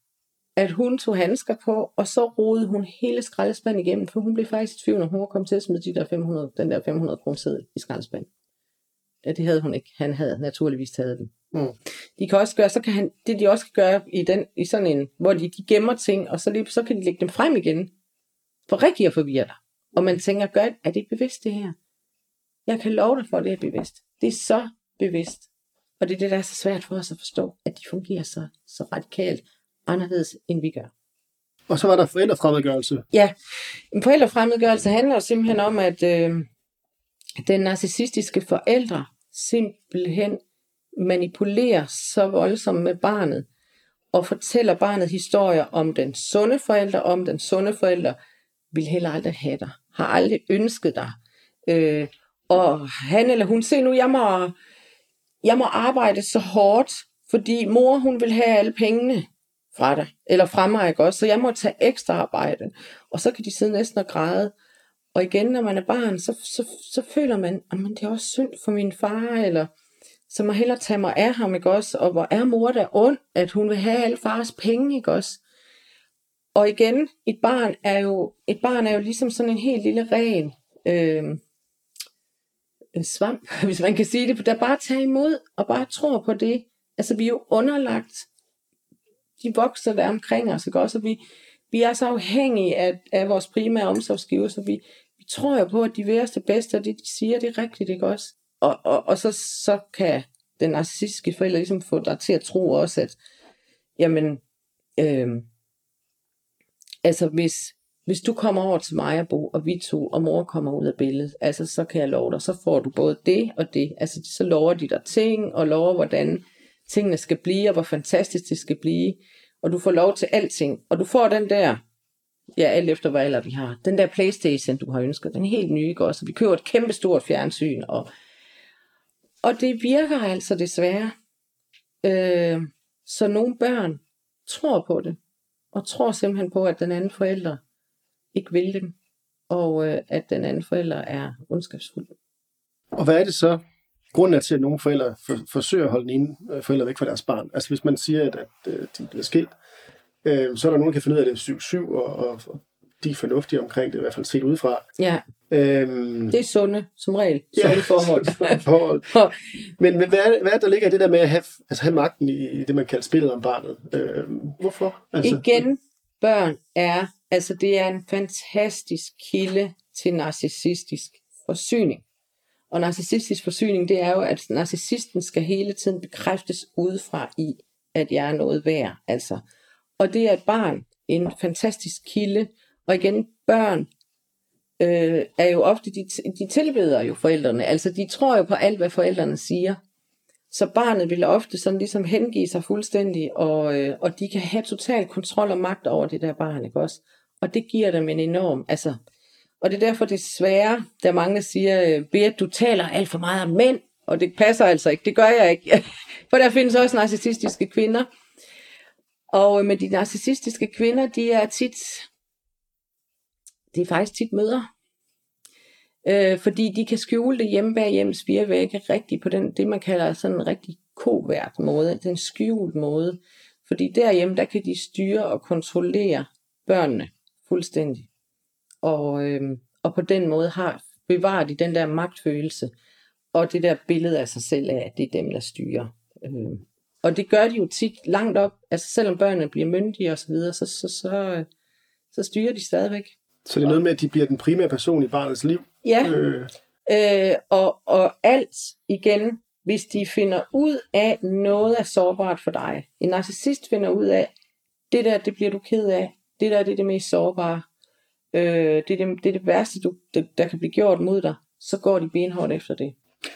at hun tog handsker på, og så rodede hun hele skraldespanden igennem, for hun blev faktisk i tvivl, når hun kom til at smide de der 500, den der 500 kroner seddel i skraldespanden. Ja, det havde hun ikke. Han havde naturligvis taget den. Mm. De kan også gøre, så kan han, det de også kan gøre i, den, i sådan en, hvor de, de gemmer ting, og så, lige, så kan de lægge dem frem igen, for rigtig at forvirre dig. Og man tænker, gør, er det bevidst det her? Jeg kan love dig for, at det er bevidst. Det er så bevidst. Og det er det, der er så svært for os at forstå, at de fungerer så, så radikalt anderledes, end vi gør. Og så var der forældrefremmedgørelse. Ja, en forældrefremmedgørelse handler simpelthen om, at øh, den narcissistiske forældre simpelthen manipulerer så voldsomt med barnet, og fortæller barnet historier om den sunde forælder, om den sunde forælder vil heller aldrig have dig, har aldrig ønsket dig. Øh, og han eller hun, se nu, jeg må, jeg må arbejde så hårdt, fordi mor, hun vil have alle pengene fra dig, eller fra mig, ikke også? Så jeg må tage ekstra arbejde. Og så kan de sidde næsten og græde. Og igen, når man er barn, så, så, så føler man, at det er også synd for min far, eller så må hellere tage mig af ham, ikke også? Og hvor er mor der ond, at hun vil have alle fars penge, ikke også? Og igen, et barn er jo, et barn er jo ligesom sådan en helt lille ren øh, en svamp, hvis man kan sige det, der bare tager imod og bare tror på det. Altså vi er jo underlagt de voksne, der er omkring os, ikke også? Og vi, vi er så afhængige af, af vores primære omsorgsgiver, så vi, vi tror jo på, at de vil os det bedste, og det de siger, det er rigtigt, ikke også? Og, og, og så, så kan den narcissistiske forælder ligesom få dig til at tro også, at jamen, øh, altså hvis, hvis du kommer over til mig og bo, og vi to, og mor kommer ud af billedet, altså så kan jeg love dig, så får du både det og det. Altså så lover de dig ting, og lover hvordan tingene skal blive, og hvor fantastisk det skal blive. Og du får lov til alting. Og du får den der, ja, alt efter hvad alder vi har, den der Playstation, du har ønsket, den helt ny, ikke også? Vi køber et kæmpe stort fjernsyn, og, og det virker altså desværre. Øh, så nogle børn tror på det, og tror simpelthen på, at den anden forælder ikke vil dem, og øh, at den anden forælder er ondskabsfuld. Og hvad er det så, grunden er til, at nogle forældre for, forsøger at holde den ene øh, forælder væk fra deres barn? Altså hvis man siger, at, at, at de bliver skilt, øh, så er der nogen, der kan finde ud af, det er 7-7, og, og, og de er fornuftige omkring det, i hvert fald set udefra. Ja, Øhm, det er sunde, som regel. Ja. Sunde forhold. forhold. Men, men hvad, er, hvad er der ligger i det der med at have, altså have magten i, i det, man kalder spillet om barnet? Øhm, hvorfor? Altså, Igen, børn er, altså det er en fantastisk kilde til narcissistisk forsyning. Og narcissistisk forsyning, det er jo, at narcissisten skal hele tiden bekræftes udefra i, at jeg er noget værd. Altså. Og det er et barn en fantastisk kilde. Og igen, børn øh, er jo ofte, de, de tilbeder jo forældrene. Altså de tror jo på alt, hvad forældrene siger. Så barnet vil ofte sådan ligesom hengive sig fuldstændig, og, øh, og de kan have total kontrol og magt over det der barn, ikke også? Og det giver dem en enorm, altså, og det er derfor desværre, der mange der siger, øh, du taler alt for meget om mænd, og det passer altså ikke, det gør jeg ikke. For der findes også narcissistiske kvinder, og øh, med de narcissistiske kvinder, de er tit, det er faktisk tit mødre, øh, fordi de kan skjule det hjemme bag hjemmes fire vægge rigtig på den, det man kalder sådan en rigtig kovært måde, den skjult måde. Fordi derhjemme, der kan de styre og kontrollere børnene fuldstændig. Og, øh, og på den måde har bevarer de den der magtfølelse, og det der billede af sig selv af, at det er dem, der styrer. Øh, og det gør de jo tit langt op, altså selvom børnene bliver myndige og så videre, så, så, så, så styrer de stadigvæk. Så det er noget med, at de bliver den primære person i barnets liv? Ja, Øh, øh, og, og alt igen, hvis de finder ud af noget er sårbart for dig. En narcissist finder ud af, det der, det bliver du ked af. Det der, det er det mest sårbare. Øh, det, er det, det er det værste, du, det, der kan blive gjort mod dig. Så går de benhårdt efter det.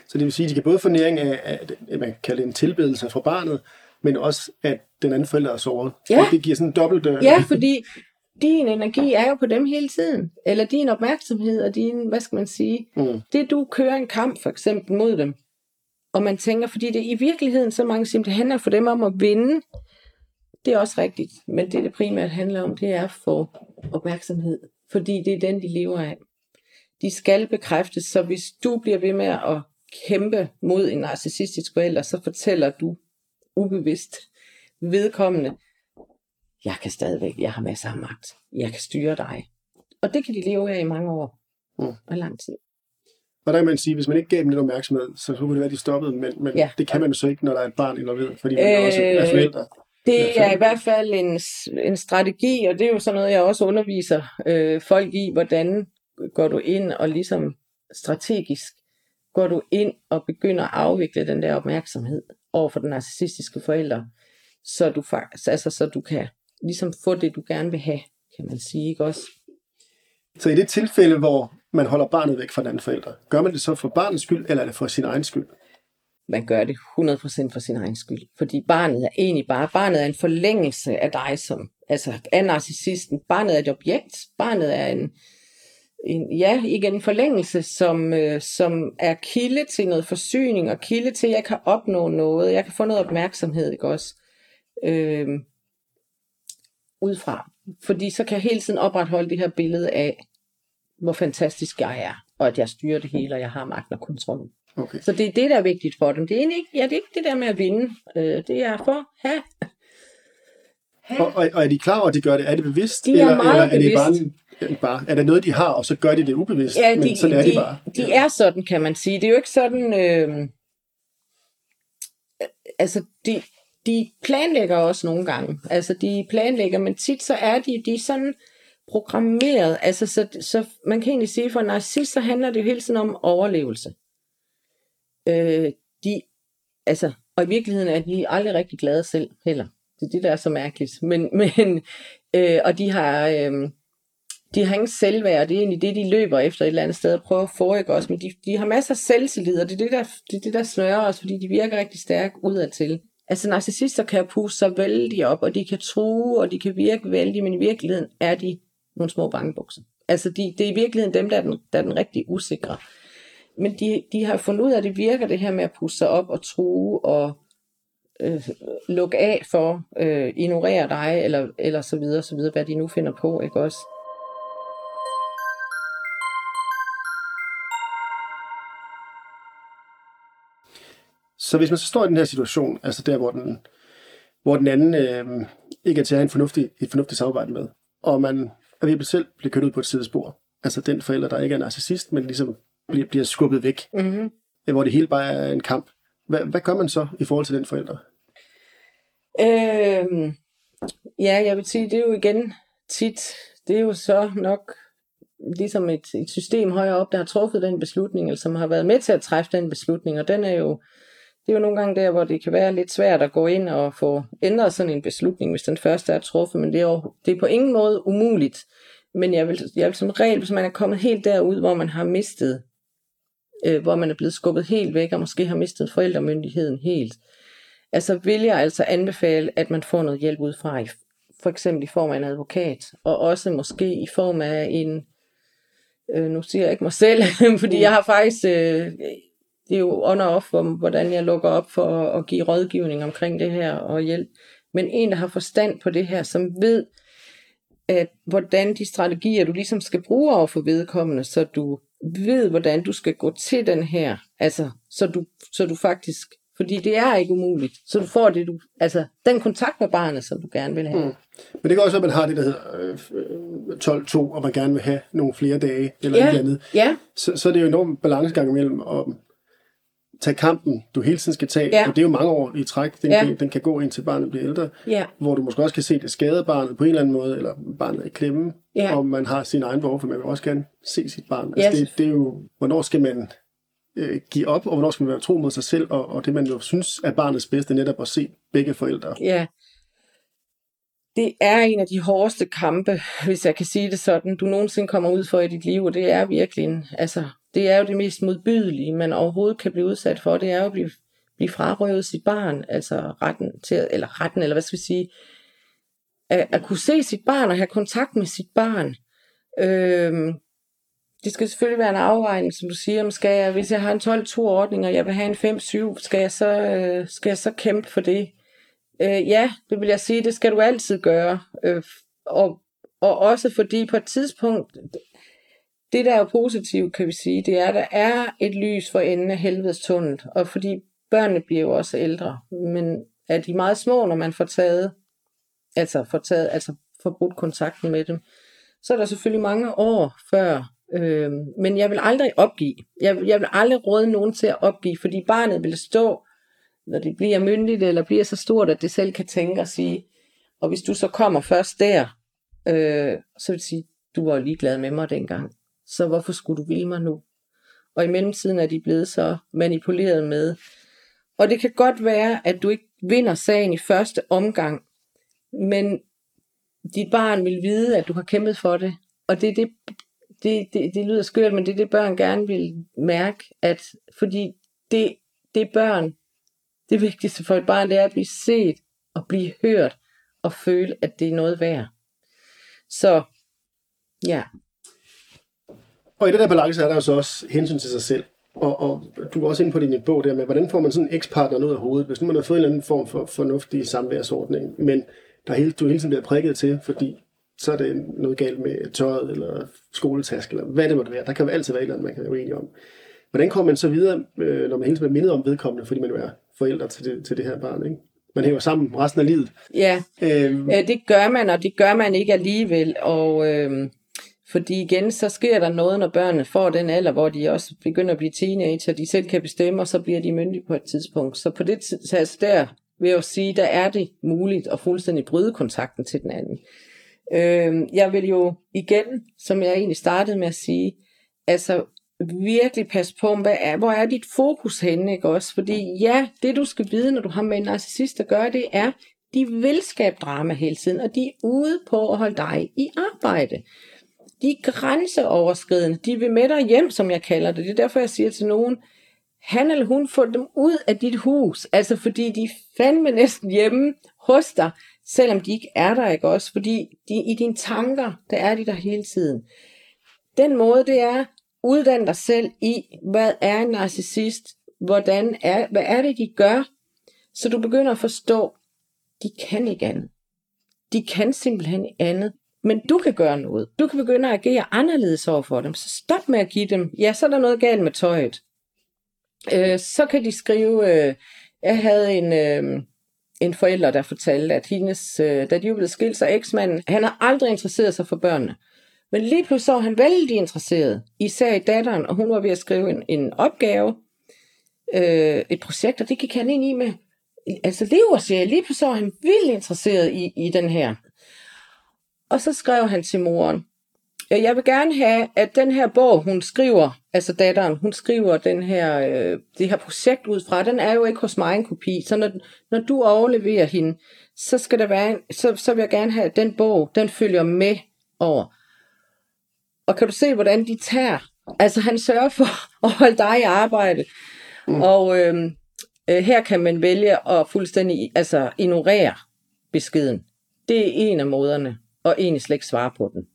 så det vil sige, at de kan både få næring af, af at man kan kalde det en tilbedelse fra barnet, men også, at den anden forælder er såret. Ja. Og det giver sådan en dobbelt... Øh, Ja, fordi din energi er jo på dem hele tiden. Eller din opmærksomhed og din, hvad skal man sige, Mm. det du kører en kamp for eksempel mod dem, og man tænker, fordi det i virkeligheden, så mange siger, det handler for dem om at vinde, det er også rigtigt, men det det primært handler om, det er at få opmærksomhed, fordi det er den, de lever af. De skal bekræftes, så hvis du bliver ved med at kæmpe mod en narcissistisk forælder, så fortæller du ubevidst vedkommende, jeg kan stadigvæk, jeg har masser af magt, jeg kan styre dig. Og det kan de leve af i mange år Mm. og lang tid. Og der kan man sige, hvis man ikke gav dem lidt opmærksomhed, så kunne det være, at de stoppede, men, men Ja. det kan man jo så ikke, når der er et barn involveret, fordi man øh, også er Øh, forældre. Det er i hvert fald en, en strategi, og det er jo sådan noget, jeg også underviser øh, folk i, hvordan går du ind og ligesom strategisk går du ind og begynder at afvikle den der opmærksomhed over for den narcissistiske forælder, så du faktisk, altså så du kan ligesom få det, du gerne vil have, kan man sige, ikke også? Så i det tilfælde, hvor man holder barnet væk fra den anden forælder, gør man det så for barnets skyld, eller er det for sin egen skyld? Man gør det 100% for sin egen skyld. Fordi barnet er egentlig bare, barnet er en forlængelse af dig som, altså af narcissisten. Barnet er et objekt. Barnet er en, en ja, igen en forlængelse, som, øh, som er kilde til noget forsyning, og kilde til, at jeg kan opnå noget, jeg kan få noget opmærksomhed, ikke også? Øh, udefra. Fordi så kan jeg hele tiden opretholde det her billede af, hvor fantastisk jeg er, og at jeg styrer det hele, og jeg har magten og kontrollen. Okay. Så det er det, der er vigtigt for dem. Det er ikke, ja, det er ikke det der med at vinde. Øh, det er for have. Og, og, og er de klar over, at de gør det? Er det bevidst? De er eller, meget eller er det bare, bevidst. er, bare, er det noget, de har, og så gør de det ubevidst? Ja, men de, sådan er de, de bare. de er sådan, kan man sige. Det er jo ikke sådan... Øh, altså, de, de planlægger også nogle gange. Altså, de planlægger, men tit så er de, de er sådan programmeret. Altså, så, så man kan egentlig sige, for en narcissist, så handler det jo hele tiden om overlevelse. Øh, de, altså, og i virkeligheden er de aldrig rigtig glade selv heller. Det er det, der er så mærkeligt. Men, men øh, og de har, øh, de har ingen selvværd, det er egentlig det, de løber efter et eller andet sted og prøver at foregå os. Men de, de har masser af selvtillid, og det er det, der, det, er det, der snører os, fordi de virker rigtig stærke udadtil. Altså, narcissister kan puste sig vældig op, og de kan true, og de kan virke vældig, men i virkeligheden er de nogle små bangebukser. Altså, de, det er i virkeligheden dem, der er den, der er den rigtig usikre. Men de, de har fundet ud af, at det virker det her med at puste sig op og true og øh, lukke af for, øh, ignorere dig, eller, eller så videre, så videre, hvad de nu finder på, ikke også? Så hvis man så står i den her situation, altså der, hvor den, hvor den anden øh, ikke er til at have en fornuftig, et fornuftigt samarbejde med, og man er ved at selv blive kørt ud på et sidespor, altså den forælder, der ikke er narcissist, men ligesom bliver, bliver skubbet væk, Mm-hmm. hvor det hele bare er en kamp. Hvad, hvad gør man så i forhold til den forælder? Øhm, ja, jeg vil sige, det er jo igen tit, det er jo så nok ligesom et, et system højere op, der har truffet den beslutning, eller som har været med til at træffe den beslutning, og den er jo, det er jo nogle gange der, hvor det kan være lidt svært at gå ind og få ændret sådan en beslutning, hvis den første er truffet, men det er, jo, det er på ingen måde umuligt. Men jeg vil, jeg vil som regel, hvis man er kommet helt derud, hvor man har mistet, øh, hvor man er blevet skubbet helt væk, og måske har mistet forældremyndigheden helt, altså vil jeg altså anbefale, at man får noget hjælp udefra, for eksempel i form af en advokat, og også måske i form af en, øh, nu siger jeg ikke mig selv, fordi jeg har faktisk, øh, det er jo on off, hvordan jeg lukker op for at, at give rådgivning omkring det her og hjælp, men en, der har forstand på det her, som ved, at hvordan de strategier, du ligesom skal bruge over for vedkommende, så du ved, hvordan du skal gå til den her, altså, så du, så du faktisk, fordi det er ikke umuligt, så du får det, du, altså, den kontakt med barnet, som du gerne vil have. Mm. Men det kan også være, at man har det, der hedder øh, 12-2, og man gerne vil have nogle flere dage, eller Ja. ja. et eller andet. Ja, Så, så er det jo en enorm balancegang mellem at tage kampen, du hele tiden skal tage, Ja. og det er jo mange år i træk, den, Ja. kan, den kan gå indtil barnet bliver ældre, ja, hvor du måske også kan se, det skader barnet på en eller anden måde, eller barnet er i klemme, Ja. og man har sin egen behov, for man vil også gerne se sit barn. Ja. Altså det, det er jo, hvornår skal man øh, give op, og hvornår skal man være tro mod sig selv, og, og det man jo synes er barnets bedste, netop at se begge forældre. Ja. Det er en af de hårdeste kampe, hvis jeg kan sige det sådan, du nogensinde kommer ud for i dit liv, og det er virkelig en, altså, det er jo det mest modbydelige, man overhovedet kan blive udsat for, det er jo at blive, blive frarøvet sit barn, altså retten til, eller retten, eller hvad skal vi sige, at, at kunne se sit barn og have kontakt med sit barn. Øhm, det skal selvfølgelig være en afvejning, som du siger, om skal jeg, hvis jeg har en 12-2-ordning, og jeg vil have en 5-7, skal jeg så, øh, skal jeg så kæmpe for det? Øh, ja, det vil jeg sige, det skal du altid gøre. Øh, og, og også fordi på et tidspunkt, det der er positivt, kan vi sige, det er, at der er et lys for enden af helvedes tunnel. Og fordi børnene bliver jo også ældre, men er de meget små, når man får taget, altså får taget, altså får brudt kontakten med dem, så er der selvfølgelig mange år før Øh, men jeg vil aldrig opgive. Jeg, jeg vil aldrig råde nogen til at opgive, fordi barnet vil stå, når det bliver myndigt eller bliver så stort, at det selv kan tænke og sige, og hvis du så kommer først der, øh, så vil det sige, du var ligeglad med mig dengang, så hvorfor skulle du ville mig nu? Og i mellemtiden er de blevet så manipuleret med. Og det kan godt være, at du ikke vinder sagen i første omgang, men dit barn vil vide, at du har kæmpet for det. Og det, det, det, det, det lyder skørt, men det er det, børn gerne vil mærke, at fordi det, det børn, det vigtigste for et barn, det er at blive set og blive hørt og føle, at det er noget værd. Så ja. Og i den der balance er der jo så også hensyn til sig selv. Og, og du var også inde på din bog der med, hvordan får man sådan en ekspartner ud af hovedet, hvis nu man har fået en eller anden form for fornuftig samværsordning, men der hele, du hele tiden bliver prikket til, fordi så er det noget galt med tøjet, eller skoletask, eller hvad det måtte være. Der kan jo altid være et eller andet, man kan være uenig om. Hvordan kommer man så videre, øh, når man hele tiden bliver mindet om vedkommende, fordi man jo er forældre til det, til det her barn, ikke? Man hænger sammen resten af livet. Ja, øhm. det gør man, og det gør man ikke alligevel. Og øhm, fordi igen, så sker der noget, når børnene får den alder, hvor de også begynder at blive teenager, de selv kan bestemme, og så bliver de myndige på et tidspunkt. Så på det tidspunkt altså der vil jeg jo sige, der er det muligt at fuldstændig bryde kontakten til den anden. Øh, jeg vil jo igen, som jeg egentlig startede med at sige, altså virkelig pas på, hvad er, hvor er dit fokus henne, ikke også? Fordi ja, det du skal vide, når du har med en narcissist at gøre, det er, de vil skabe drama hele tiden, og de er ude på at holde dig i arbejde. De er grænseoverskridende. De vil med dig hjem, som jeg kalder det. Det er derfor, jeg siger til nogen, han eller hun får dem ud af dit hus. Altså fordi de fandme næsten hjemme hos dig, selvom de ikke er der, ikke også? Fordi de, i dine tanker, der er de der hele tiden. Den måde, det er, uddanne dig selv i, hvad er en narcissist? Hvordan er, hvad er det, de gør? Så du begynder at forstå, de kan ikke andet. De kan simpelthen andet. Men du kan gøre noget. Du kan begynde at agere anderledes over for dem. Så stop med at give dem, ja, så er der noget galt med tøjet. Øh, så kan de skrive, øh, jeg havde en, øh, en forælder, der fortalte, at hendes, øh, da de var blevet skilt så eksmanden, han har aldrig interesseret sig for børnene. Men lige pludselig så var han vældig interesseret, især i datteren, og hun var ved at skrive en, en opgave, øh, et projekt, og det gik han ind i med, altså lever siger lige pludselig så var han vildt interesseret i, i den her. Og så skrev han til moren, jeg vil gerne have, at den her bog, hun skriver, altså datteren, hun skriver den her, øh, det her projekt ud fra, den er jo ikke hos mig en kopi, så når, når du overleverer hende, så skal der være, en, så, så vil jeg gerne have, at den bog, den følger med over. Og kan du se, hvordan de tager? Altså han sørger for at holde dig i arbejde. Mm. Og øh, øh, her kan man vælge at fuldstændig altså, ignorere beskeden. Det er en af måderne, og egentlig slet ikke svare på den.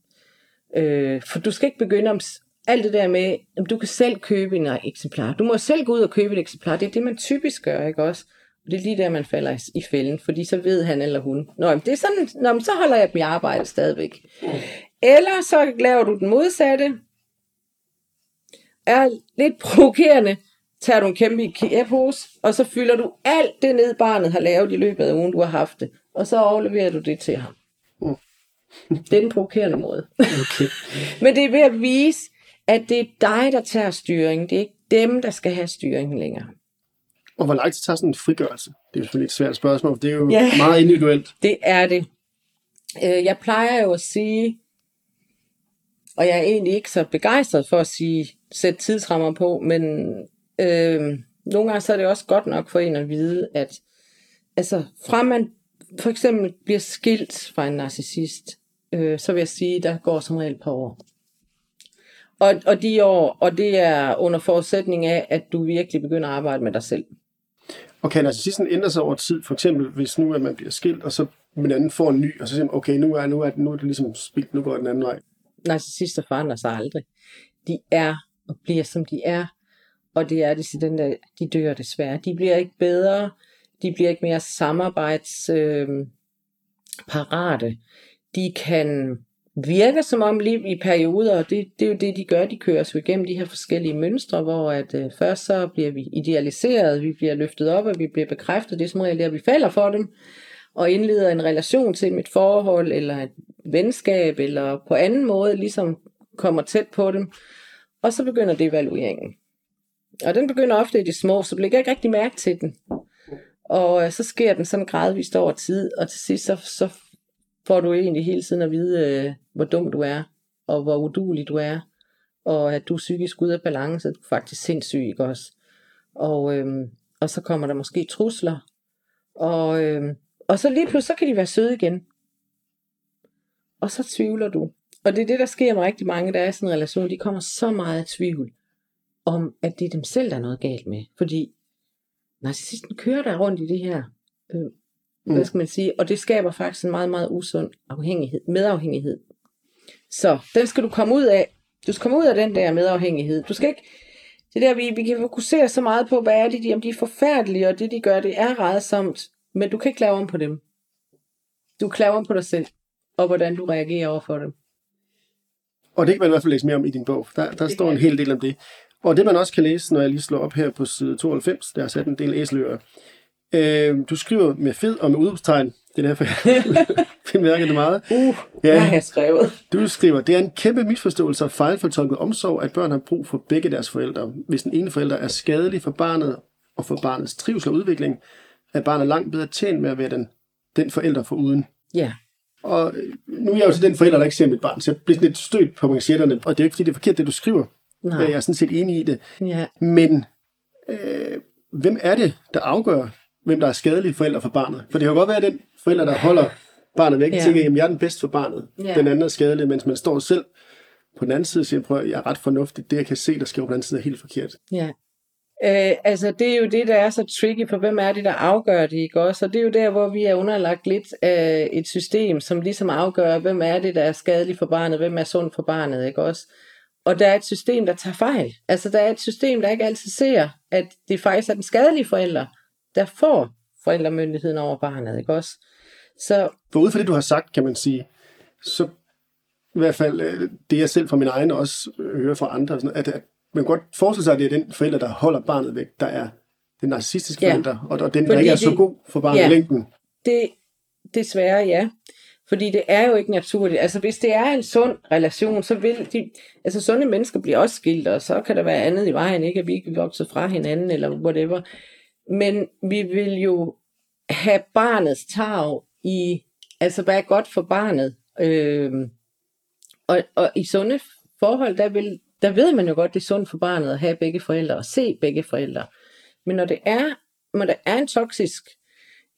Øh, for du skal ikke begynde om alt det der med, at du kan selv købe en eksemplar. Du må selv gå ud og købe et eksemplar. Det er det, man typisk gør, ikke også? Og det er lige der, man falder i fælden, fordi så ved han eller hun, Nå, det er sådan, Nå, så holder jeg dem i arbejde stadigvæk. Eller så laver du den modsatte, er lidt provokerende, tager du en kæmpe IKEA-pose, og så fylder du alt det ned, barnet har lavet i løbet af ugen, du har haft det, og så overleverer du det til ham. Det er den provokerende måde. Okay. Men det er ved at vise, at det er dig, der tager styringen. Det er ikke dem, der skal have styringen længere. Og hvor lang tid tager sådan en frigørelse? Det er jo selvfølgelig et svært spørgsmål, for det er jo ja, meget individuelt. Det er det. Øh, jeg plejer jo at sige, og jeg er egentlig ikke så begejstret for at sige, sæt tidsrammer på, men øh, nogle gange så er det også godt nok for en at vide, at altså fra man for eksempel bliver skilt fra en narcissist, øh, så vil jeg sige, der går som regel et par år. Og, og de år, og det er under forudsætning af, at du virkelig begynder at arbejde med dig selv. Og kan narcissisten ændre sig over tid? For eksempel, hvis nu at man bliver skilt, og så den anden får en ny, og så siger man, okay, nu er, nu er, nu er det ligesom spildt, nu går den anden vej. Narcissister forandrer sig aldrig. De er og bliver, som de er. Og det er det, den der, de dør desværre. De bliver ikke bedre. De bliver ikke mere samarbejdsparate. Øh, de kan virke som om lige i perioder, og det, det er jo det, de gør, de kører os igennem de her forskellige mønstre, hvor at øh, først så bliver vi idealiseret, vi bliver løftet op, og vi bliver bekræftet, det er som regel at vi falder for dem, og indleder en relation til et forhold, eller et venskab, eller på anden måde ligesom kommer tæt på dem. Og så begynder devalueringen. Og den begynder ofte i de små, så bliver ikke rigtig mærke til den. Og øh, så sker den sådan gradvist over tid, og til sidst så, så får du egentlig hele tiden at vide, øh, hvor dum du er, og hvor udulig du er, og at du er psykisk ude af balance, du er faktisk sindssyg, ikke også? Og, øh, og så kommer der måske trusler, og, øh, og så lige pludselig, så kan de være søde igen. Og så tvivler du. Og det er det, der sker med rigtig mange, der er i sådan en relation. De kommer så meget i tvivl om, at det er dem selv, der er noget galt med. Fordi narcissisten kører der rundt i det her, øh, mm. hvad skal man sige, og det skaber faktisk en meget, meget usund afhængighed, medafhængighed. Så den skal du komme ud af. Du skal komme ud af den der medafhængighed. Du skal ikke, det der, vi, vi kan fokusere så meget på, hvad er det, de, om de er forfærdelige, og det de gør, det er redsomt, men du kan ikke lave om på dem. Du kan lave om på dig selv, og hvordan du reagerer over for dem. Og det kan man i hvert fald læse mere om i din bog. Der, der står en hel del om det. Og det man også kan læse, når jeg lige slår op her på side 92, der er sat en del æseløer. Øh, du skriver med fed og med udopstegn. Det er derfor, jeg bemærker det meget. Uh, ja. hvad har jeg skrevet? Du skriver, det er en kæmpe misforståelse og fejlfortolket omsorg, at børn har brug for begge deres forældre. Hvis den ene forælder er skadelig for barnet og for barnets trivsel og udvikling, er barnet langt bedre tjent med at være den, den forælder for uden. Ja. Og nu er jeg jo til den forælder, der ikke ser mit barn, så jeg bliver sådan lidt stødt på manchetterne, og det er ikke fordi, det er forkert, det du skriver. Nej. Jeg er sådan set enig i det. Ja. Men øh, hvem er det, der afgør, hvem der er skadelig forælder for barnet? For det kan godt være den forælder, der holder barnet væk, ja. tænker, at jeg er den bedste for barnet. Ja. Den anden er skadelig, mens man står selv på den anden side og siger, prøv, jeg er ret fornuftig. Det, jeg kan se, der sker på den anden side, er helt forkert. Ja. Øh, altså, det er jo det, der er så tricky, for hvem er det, der afgør det, ikke også? Og det er jo der, hvor vi er underlagt lidt af et system, som ligesom afgør, hvem er det, der er skadelig for barnet, hvem er sund for barnet, ikke også? Og der er et system, der tager fejl. Altså, der er et system, der ikke altid ser, at det faktisk er den skadelige forælder, der får forældremyndigheden over barnet, ikke også? Så... For ud fra det, du har sagt, kan man sige, så i hvert fald øh, det, jeg selv fra min egen også hører fra andre, at, at man kan godt forestille sig, at det er den forælder, der holder barnet væk, der er den narcissistiske ja. forælder, og, og den, der ikke er så god for barnet ja, i længden. Det, desværre, ja. Fordi det er jo ikke naturligt. Altså hvis det er en sund relation, så vil de, altså sunde mennesker bliver også skilt, og så kan der være andet i vejen, ikke at vi ikke vokser fra hinanden, eller whatever. Men vi vil jo have barnets tag i, altså hvad er godt for barnet. Øh, og, og i sunde forhold, der, vil, der ved man jo godt, det er sundt for barnet at have begge forældre, og se begge forældre. Men når det er, når der er en toksisk,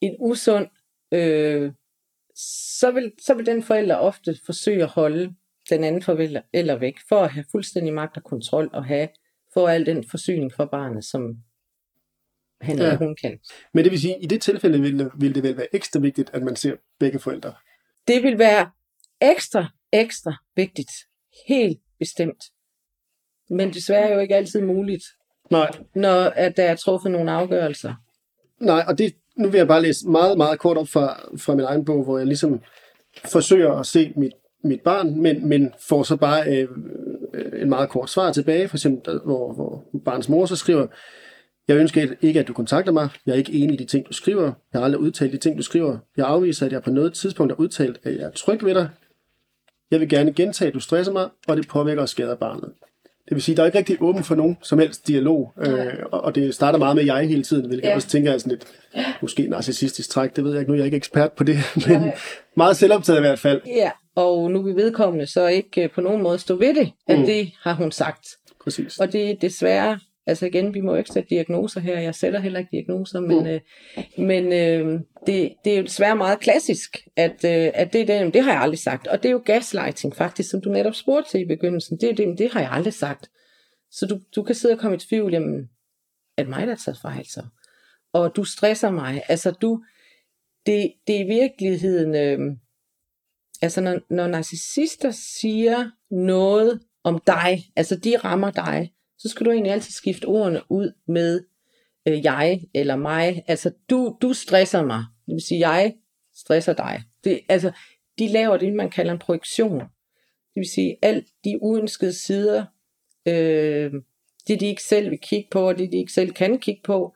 en usund øh, så vil, så vil den forælder ofte forsøge at holde den anden forælder eller væk, for at have fuldstændig magt og kontrol, og have for al den forsyning for barnet, som han ja. eller hun kan. Men det vil sige, at i det tilfælde vil det, vil det vel være ekstra vigtigt, at man ser begge forældre? Det vil være ekstra, ekstra vigtigt. Helt bestemt. Men desværre er jo ikke altid muligt, Nej. når at der er truffet nogle afgørelser. Nej, og det, nu vil jeg bare læse meget, meget kort op fra, fra min egen bog, hvor jeg ligesom forsøger at se mit, mit barn, men, men får så bare øh, øh en meget kort svar tilbage, for eksempel, hvor, hvor barns mor så skriver, jeg ønsker ikke, at du kontakter mig. Jeg er ikke enig i de ting, du skriver. Jeg har aldrig udtalt de ting, du skriver. Jeg afviser, at jeg på noget tidspunkt har udtalt, at jeg er tryg ved dig. Jeg vil gerne gentage, at du stresser mig, og det påvirker og skader barnet. Det vil sige, der er ikke rigtig åben for nogen som helst dialog, øh, og det starter meget med jeg hele tiden, hvilket ja. jeg også tænker er sådan et måske narcissistisk træk, det ved jeg ikke nu, jeg er ikke ekspert på det, men ja. meget selvoptaget i hvert fald. Ja, og nu vi vedkommende så ikke øh, på nogen måde stå ved det, at mm. det har hun sagt. Præcis. Og det er desværre, altså igen, vi må ikke sætte diagnoser her, jeg sætter heller ikke diagnoser, men, mm. øh, men øh, det, det er jo desværre meget klassisk, at, øh, at det, det, det har jeg aldrig sagt. Og det er jo gaslighting faktisk, som du netop spurgte til i begyndelsen. Det, det, det har jeg aldrig sagt. Så du, du kan sidde og komme i tvivl, jamen, er det mig, der har taget fejl så? Og du stresser mig. Altså du, det, det er i virkeligheden, øh, altså når, når narcissister siger noget om dig, altså de rammer dig, så skal du egentlig altid skifte ordene ud med øh, jeg eller mig. Altså, du, du stresser mig. Det vil sige, jeg stresser dig. Det, altså, de laver det, man kalder en projektion. Det vil sige, alt de uønskede sider, øh, det de ikke selv vil kigge på, og det de ikke selv kan kigge på,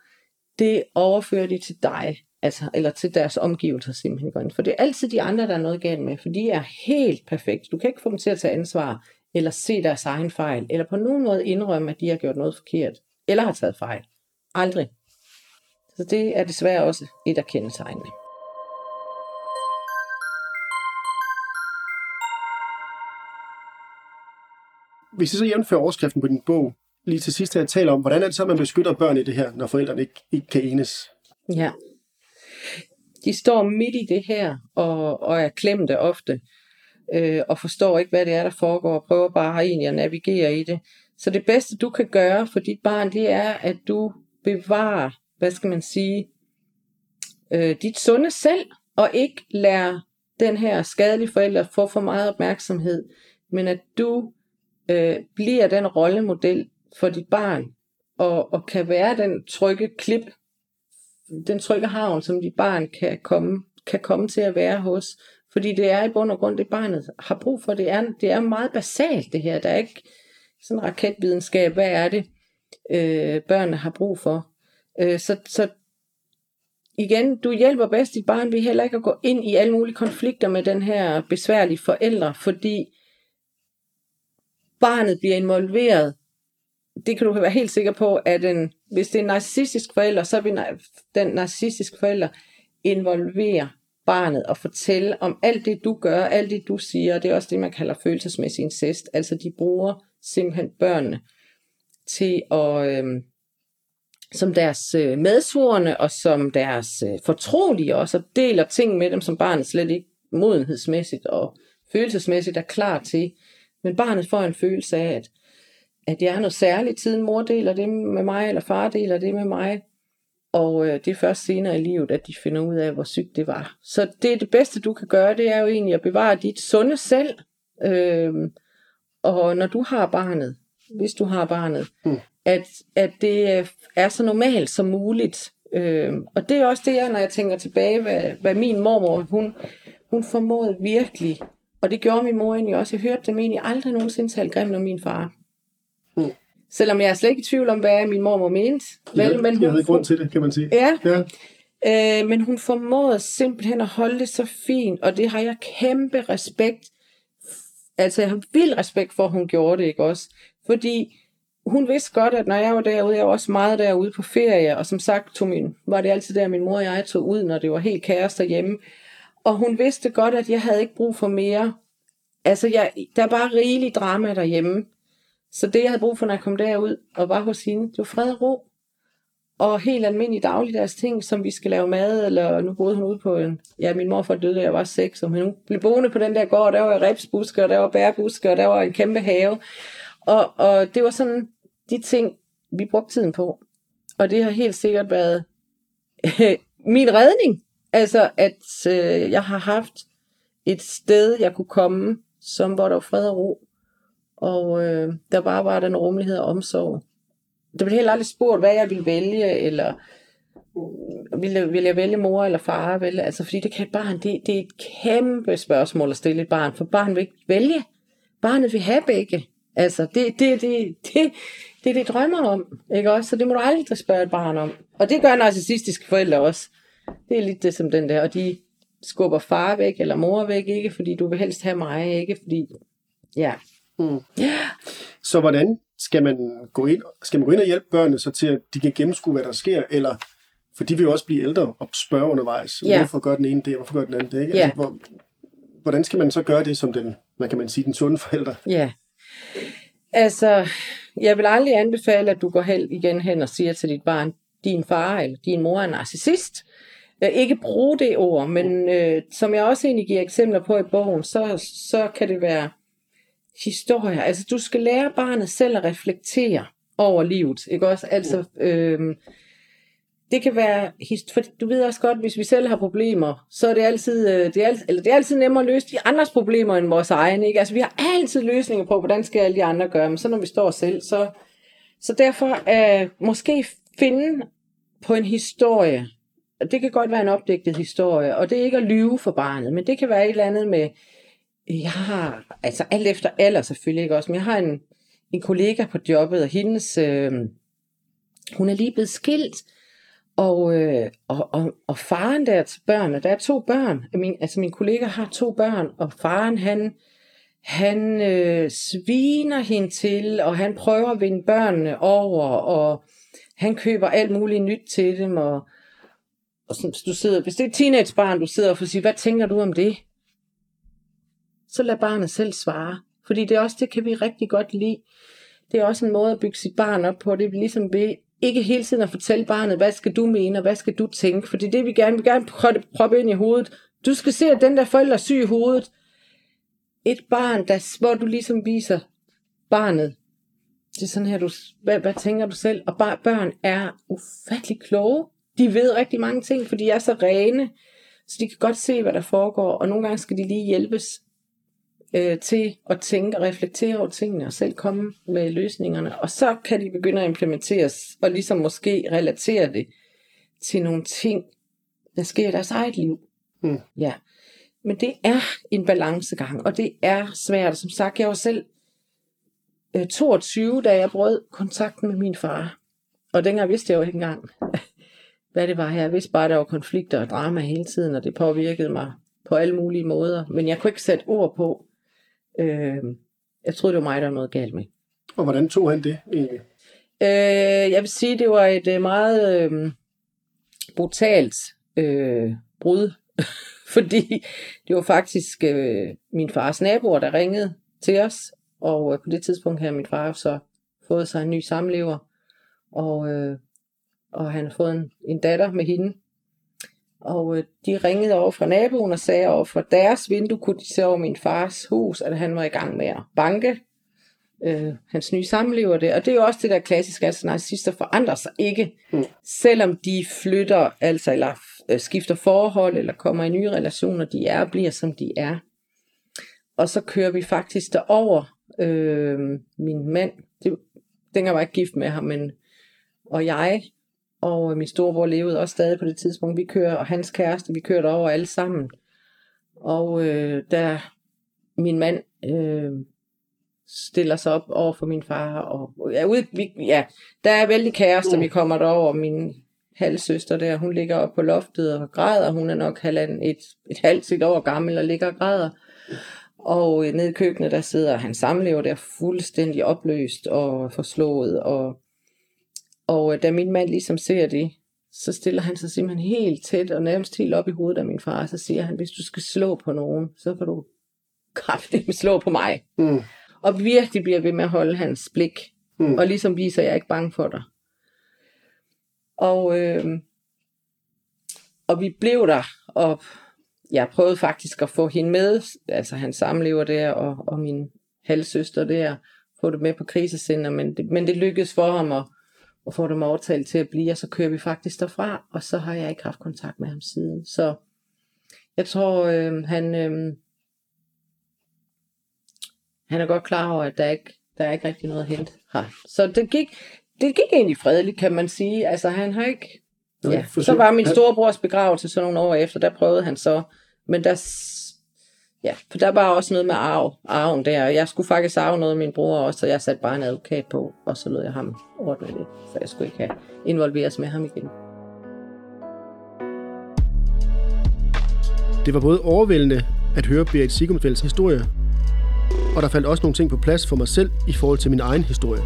det overfører de til dig, altså, eller til deres omgivelser simpelthen. For det er altid de andre, der er noget galt med, for de er helt perfekte. Du kan ikke få dem til at tage ansvar eller se deres egen fejl, eller på nogen måde indrømme, at de har gjort noget forkert, eller har taget fejl. Aldrig. Så det er desværre også et af kendetegnene. Hvis I så jævnfører overskriften på din bog, lige til sidst her taler om, hvordan er det så, at man beskytter børn i det her, når forældrene ikke, ikke kan enes? Ja. De står midt i det her, og, og er klemte ofte, øh, og forstår ikke, hvad det er, der foregår, og prøver bare egentlig at navigere i det. Så det bedste, du kan gøre for dit barn, det er, at du bevarer, hvad skal man sige, øh, dit sunde selv, og ikke lærer den her skadelige forælder få for meget opmærksomhed, men at du øh, bliver den rollemodel for dit barn, og, og kan være den trygge klip, den trygge havn, som dit barn kan komme, kan komme til at være hos. Fordi det er i bund og grund det, barnet har brug for. Det er, det er meget basalt det her. Der er ikke sådan raketvidenskab. Hvad er det, øh, børnene har brug for? Øh, så, så igen, du hjælper bedst dit barn ved heller ikke at gå ind i alle mulige konflikter med den her besværlige forældre, fordi barnet bliver involveret. Det kan du være helt sikker på, at en, hvis det er en narcissistisk forælder, så vil den narcissistiske forælder involvere barnet og fortælle om alt det, du gør, alt det, du siger. Det er også det, man kalder følelsesmæssig incest. Altså, de bruger simpelthen børnene til at, øh, som deres øh, medsvorene og som deres øh, fortrolige også, og deler ting med dem, som barnet slet ikke modenhedsmæssigt og følelsesmæssigt er klar til. Men barnet får en følelse af, at, at jeg er noget særligt, tiden mor deler det med mig, eller far deler det med mig. Og øh, det er først senere i livet, at de finder ud af, hvor sygt det var. Så det er det bedste, du kan gøre, det er jo egentlig at bevare dit sunde selv. Øh, og når du har barnet, hvis du har barnet, mm. at, at det er så normalt som muligt. Øh, og det er også det, når jeg tænker tilbage, hvad, hvad min mormor, hun, hun formåede virkelig og det gjorde min mor egentlig også. Jeg hørte dem egentlig aldrig nogensinde tale grimt om min far. Mm. Selvom jeg er slet ikke i tvivl om, hvad min mor mente. Vel, ja, men hun, havde grund til det, kan man sige. Ja. ja. Øh, men hun formåede simpelthen at holde det så fint, og det har jeg kæmpe respekt. Altså, jeg har vild respekt for, at hun gjorde det, ikke også? Fordi hun vidste godt, at når jeg var derude, jeg var også meget derude på ferie, og som sagt tog min, var det altid der, min mor og jeg tog ud, når det var helt kaos derhjemme. Og hun vidste godt, at jeg havde ikke brug for mere. Altså, jeg, der er bare rigelig drama derhjemme. Så det, jeg havde brug for, når jeg kom derud og var hos hende, det var fred og ro. Og helt almindelige dagligdags ting, som vi skal lave mad, eller nu boede hun ude på en... Ja, min morfar døde, da jeg var seks, og hun blev boende på den der gård, der var repsbusker, og der var bærbuske, og der var en kæmpe have. Og, og det var sådan de ting, vi brugte tiden på. Og det har helt sikkert været min redning Altså, at øh, jeg har haft et sted, jeg kunne komme, som hvor der var fred og ro. Og øh, der bare var den rummelighed og omsorg. Der blev heller aldrig spurgt, hvad jeg ville vælge, eller øh, ville, ville jeg vælge mor eller far? Vælge? Altså, fordi det kan et barn, det, det er et kæmpe spørgsmål at stille et barn, for barn vil ikke vælge. Barnet vil have begge. Altså, det, det, det, det, det er det, drømmer om. Ikke også? Så det må du aldrig spørge et barn om. Og det gør narcissistiske forældre også. Det er lidt det som den der, og de skubber far væk, eller mor væk, ikke fordi du vil helst have mig, ikke fordi, ja. Mm. Så hvordan skal man gå ind, skal man gå ind og hjælpe børnene så til, at de kan gennemskue, hvad der sker, eller for de vil jo også blive ældre og spørge undervejs, ja. hvorfor gør den ene det, hvorfor gør den anden det, ikke? Ja. Altså, hvor, hvordan skal man så gøre det som den, hvad kan man sige, den sunde forælder? Ja, altså, jeg vil aldrig anbefale, at du går helt igen hen og siger til dit barn, din far eller din mor er narcissist, øh, ikke bruge det ord, men øh, som jeg også egentlig giver eksempler på i bogen, så, så kan det være historier. Altså du skal lære barnet selv at reflektere over livet, ikke også? Altså, øh, det kan være, for du ved også godt, hvis vi selv har problemer, så er det altid, øh, det er, altid, eller det er altid nemmere at løse de andres problemer end vores egne, ikke? Altså vi har altid løsninger på, hvordan skal alle de andre gøre, men så når vi står selv, så, så derfor øh, måske finde på en historie, det kan godt være en opdigtet historie, og det er ikke at lyve for barnet, men det kan være et eller andet med, jeg har, altså alt efter alder selvfølgelig ikke også, men jeg har en, en kollega på jobbet, og hendes, øh, hun er lige blevet skilt, og, øh, og, og, og faren der til børnene, der er to børn, min, altså min kollega har to børn, og faren han, han øh, sviner hende til, og han prøver at vinde børnene over, og han køber alt muligt nyt til dem, og, og sådan, du sidder, hvis det er et teenagebarn, du sidder og får sige, hvad tænker du om det? Så lad barnet selv svare. Fordi det er også, det kan vi rigtig godt lide. Det er også en måde at bygge sit barn op på. Det er ligesom ved ikke hele tiden at fortælle barnet, hvad skal du mene, og hvad skal du tænke. For det det, vi gerne vil gerne proppe ind i hovedet. Du skal se, at den der forælder er syg i hovedet. Et barn, der, hvor du ligesom viser barnet, det er sådan her, du, hvad, hvad tænker du selv? Og bare, børn er ufattelig kloge. De ved rigtig mange ting, for de er så rene, så de kan godt se, hvad der foregår, og nogle gange skal de lige hjælpes øh, til at tænke og reflektere over tingene og selv komme med løsningerne. Og så kan de begynde at implementeres og ligesom måske relatere det til nogle ting, der sker i deres eget liv. Mm. Ja. Men det er en balancegang, og det er svært. Som sagt, jeg var selv øh, 22, da jeg brød kontakten med min far. Og dengang vidste jeg jo ikke engang, hvad det var her. Jeg vidste bare, at der var konflikter og drama hele tiden, og det påvirkede mig på alle mulige måder. Men jeg kunne ikke sætte ord på, Øh, jeg troede, det var mig, der var noget galt med. Og hvordan tog han det egentlig? Øh, jeg vil sige, det var et øh, meget øh, brutalt øh, brud, fordi det var faktisk øh, min fars naboer, der ringede til os, og øh, på det tidspunkt havde min far så fået sig en ny samlever, og, øh, og han har fået en, en datter med hende, og øh, de ringede over fra naboen og sagde over for deres vindue, kunne de se over min fars hus, at han var i gang med at banke øh, hans nye samlever det. Og det er jo også det der klassiske, at narcissister forandrer sig ikke, mm. selvom de flytter, altså eller øh, skifter forhold, eller kommer i nye relationer, de er og bliver som de er. Og så kører vi faktisk derover øh, min mand, det, dengang var jeg ikke gift med ham, men, og jeg, og min storebror levede også stadig på det tidspunkt. Vi kører, og hans kæreste, vi kørte over alle sammen. Og øh, da min mand øh, stiller sig op over for min far, og ja, ude, vi, ja der er vældig kæreste, vi kommer derover, min halvsøster der, hun ligger op på loftet og græder, hun er nok halvand, et, et halvt et år gammel og ligger og græder. Og øh, nede i køkkenet, der sidder han samlever der fuldstændig opløst og forslået, og og øh, da min mand ligesom ser det, så stiller han sig simpelthen helt tæt og nærmest helt op i hovedet af min far, så siger han, hvis du skal slå på nogen, så kan du kraftigt slå på mig. Mm. Og virkelig bliver ved med at holde hans blik, mm. og ligesom viser, at jeg er ikke bange for dig. Og, øh, og vi blev der, og jeg prøvede faktisk at få hende med, altså han samlever der, og, og min halvsøster der, få det med på krisecenter, men det, men det lykkedes for ham at, og får dem overtalt til at blive, og så kører vi faktisk derfra, og så har jeg ikke haft kontakt med ham siden. Så jeg tror, øh, han, øh, han er godt klar over, at der ikke der er ikke rigtig noget at hente her. Så det gik, det gik egentlig fredeligt, kan man sige. Altså han har ikke... Ja, så var min storebrors begravelse så nogle år efter, der prøvede han så, men der Ja, for der var også noget med arv, arven der. Jeg skulle faktisk arve noget af min bror også, så jeg satte bare en advokat på, og så lød jeg ham ordne det, for jeg skulle ikke have involveres med ham igen. Det var både overvældende at høre Berit Sigumfelds historie, og der faldt også nogle ting på plads for mig selv i forhold til min egen historie.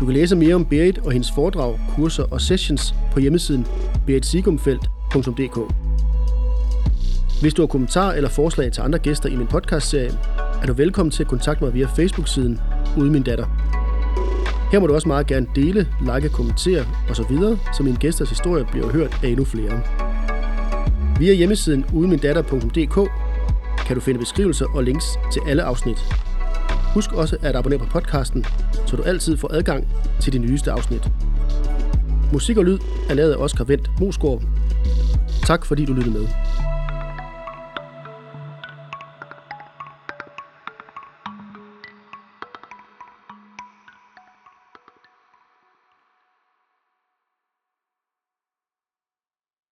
Du kan læse mere om Berit og hendes foredrag, kurser og sessions på hjemmesiden beritsigumfeldt.dk. Hvis du har kommentarer eller forslag til andre gæster i min podcastserie, er du velkommen til at kontakte mig via Facebook-siden Ude Min Datter. Her må du også meget gerne dele, like, kommentere osv., så mine gæsters historie bliver hørt af endnu flere. Via hjemmesiden udemindatter.dk kan du finde beskrivelser og links til alle afsnit. Husk også at abonnere på podcasten, så du altid får adgang til de nyeste afsnit. Musik og lyd er lavet af Oscar Vendt Mosgaard. Tak fordi du lyttede med.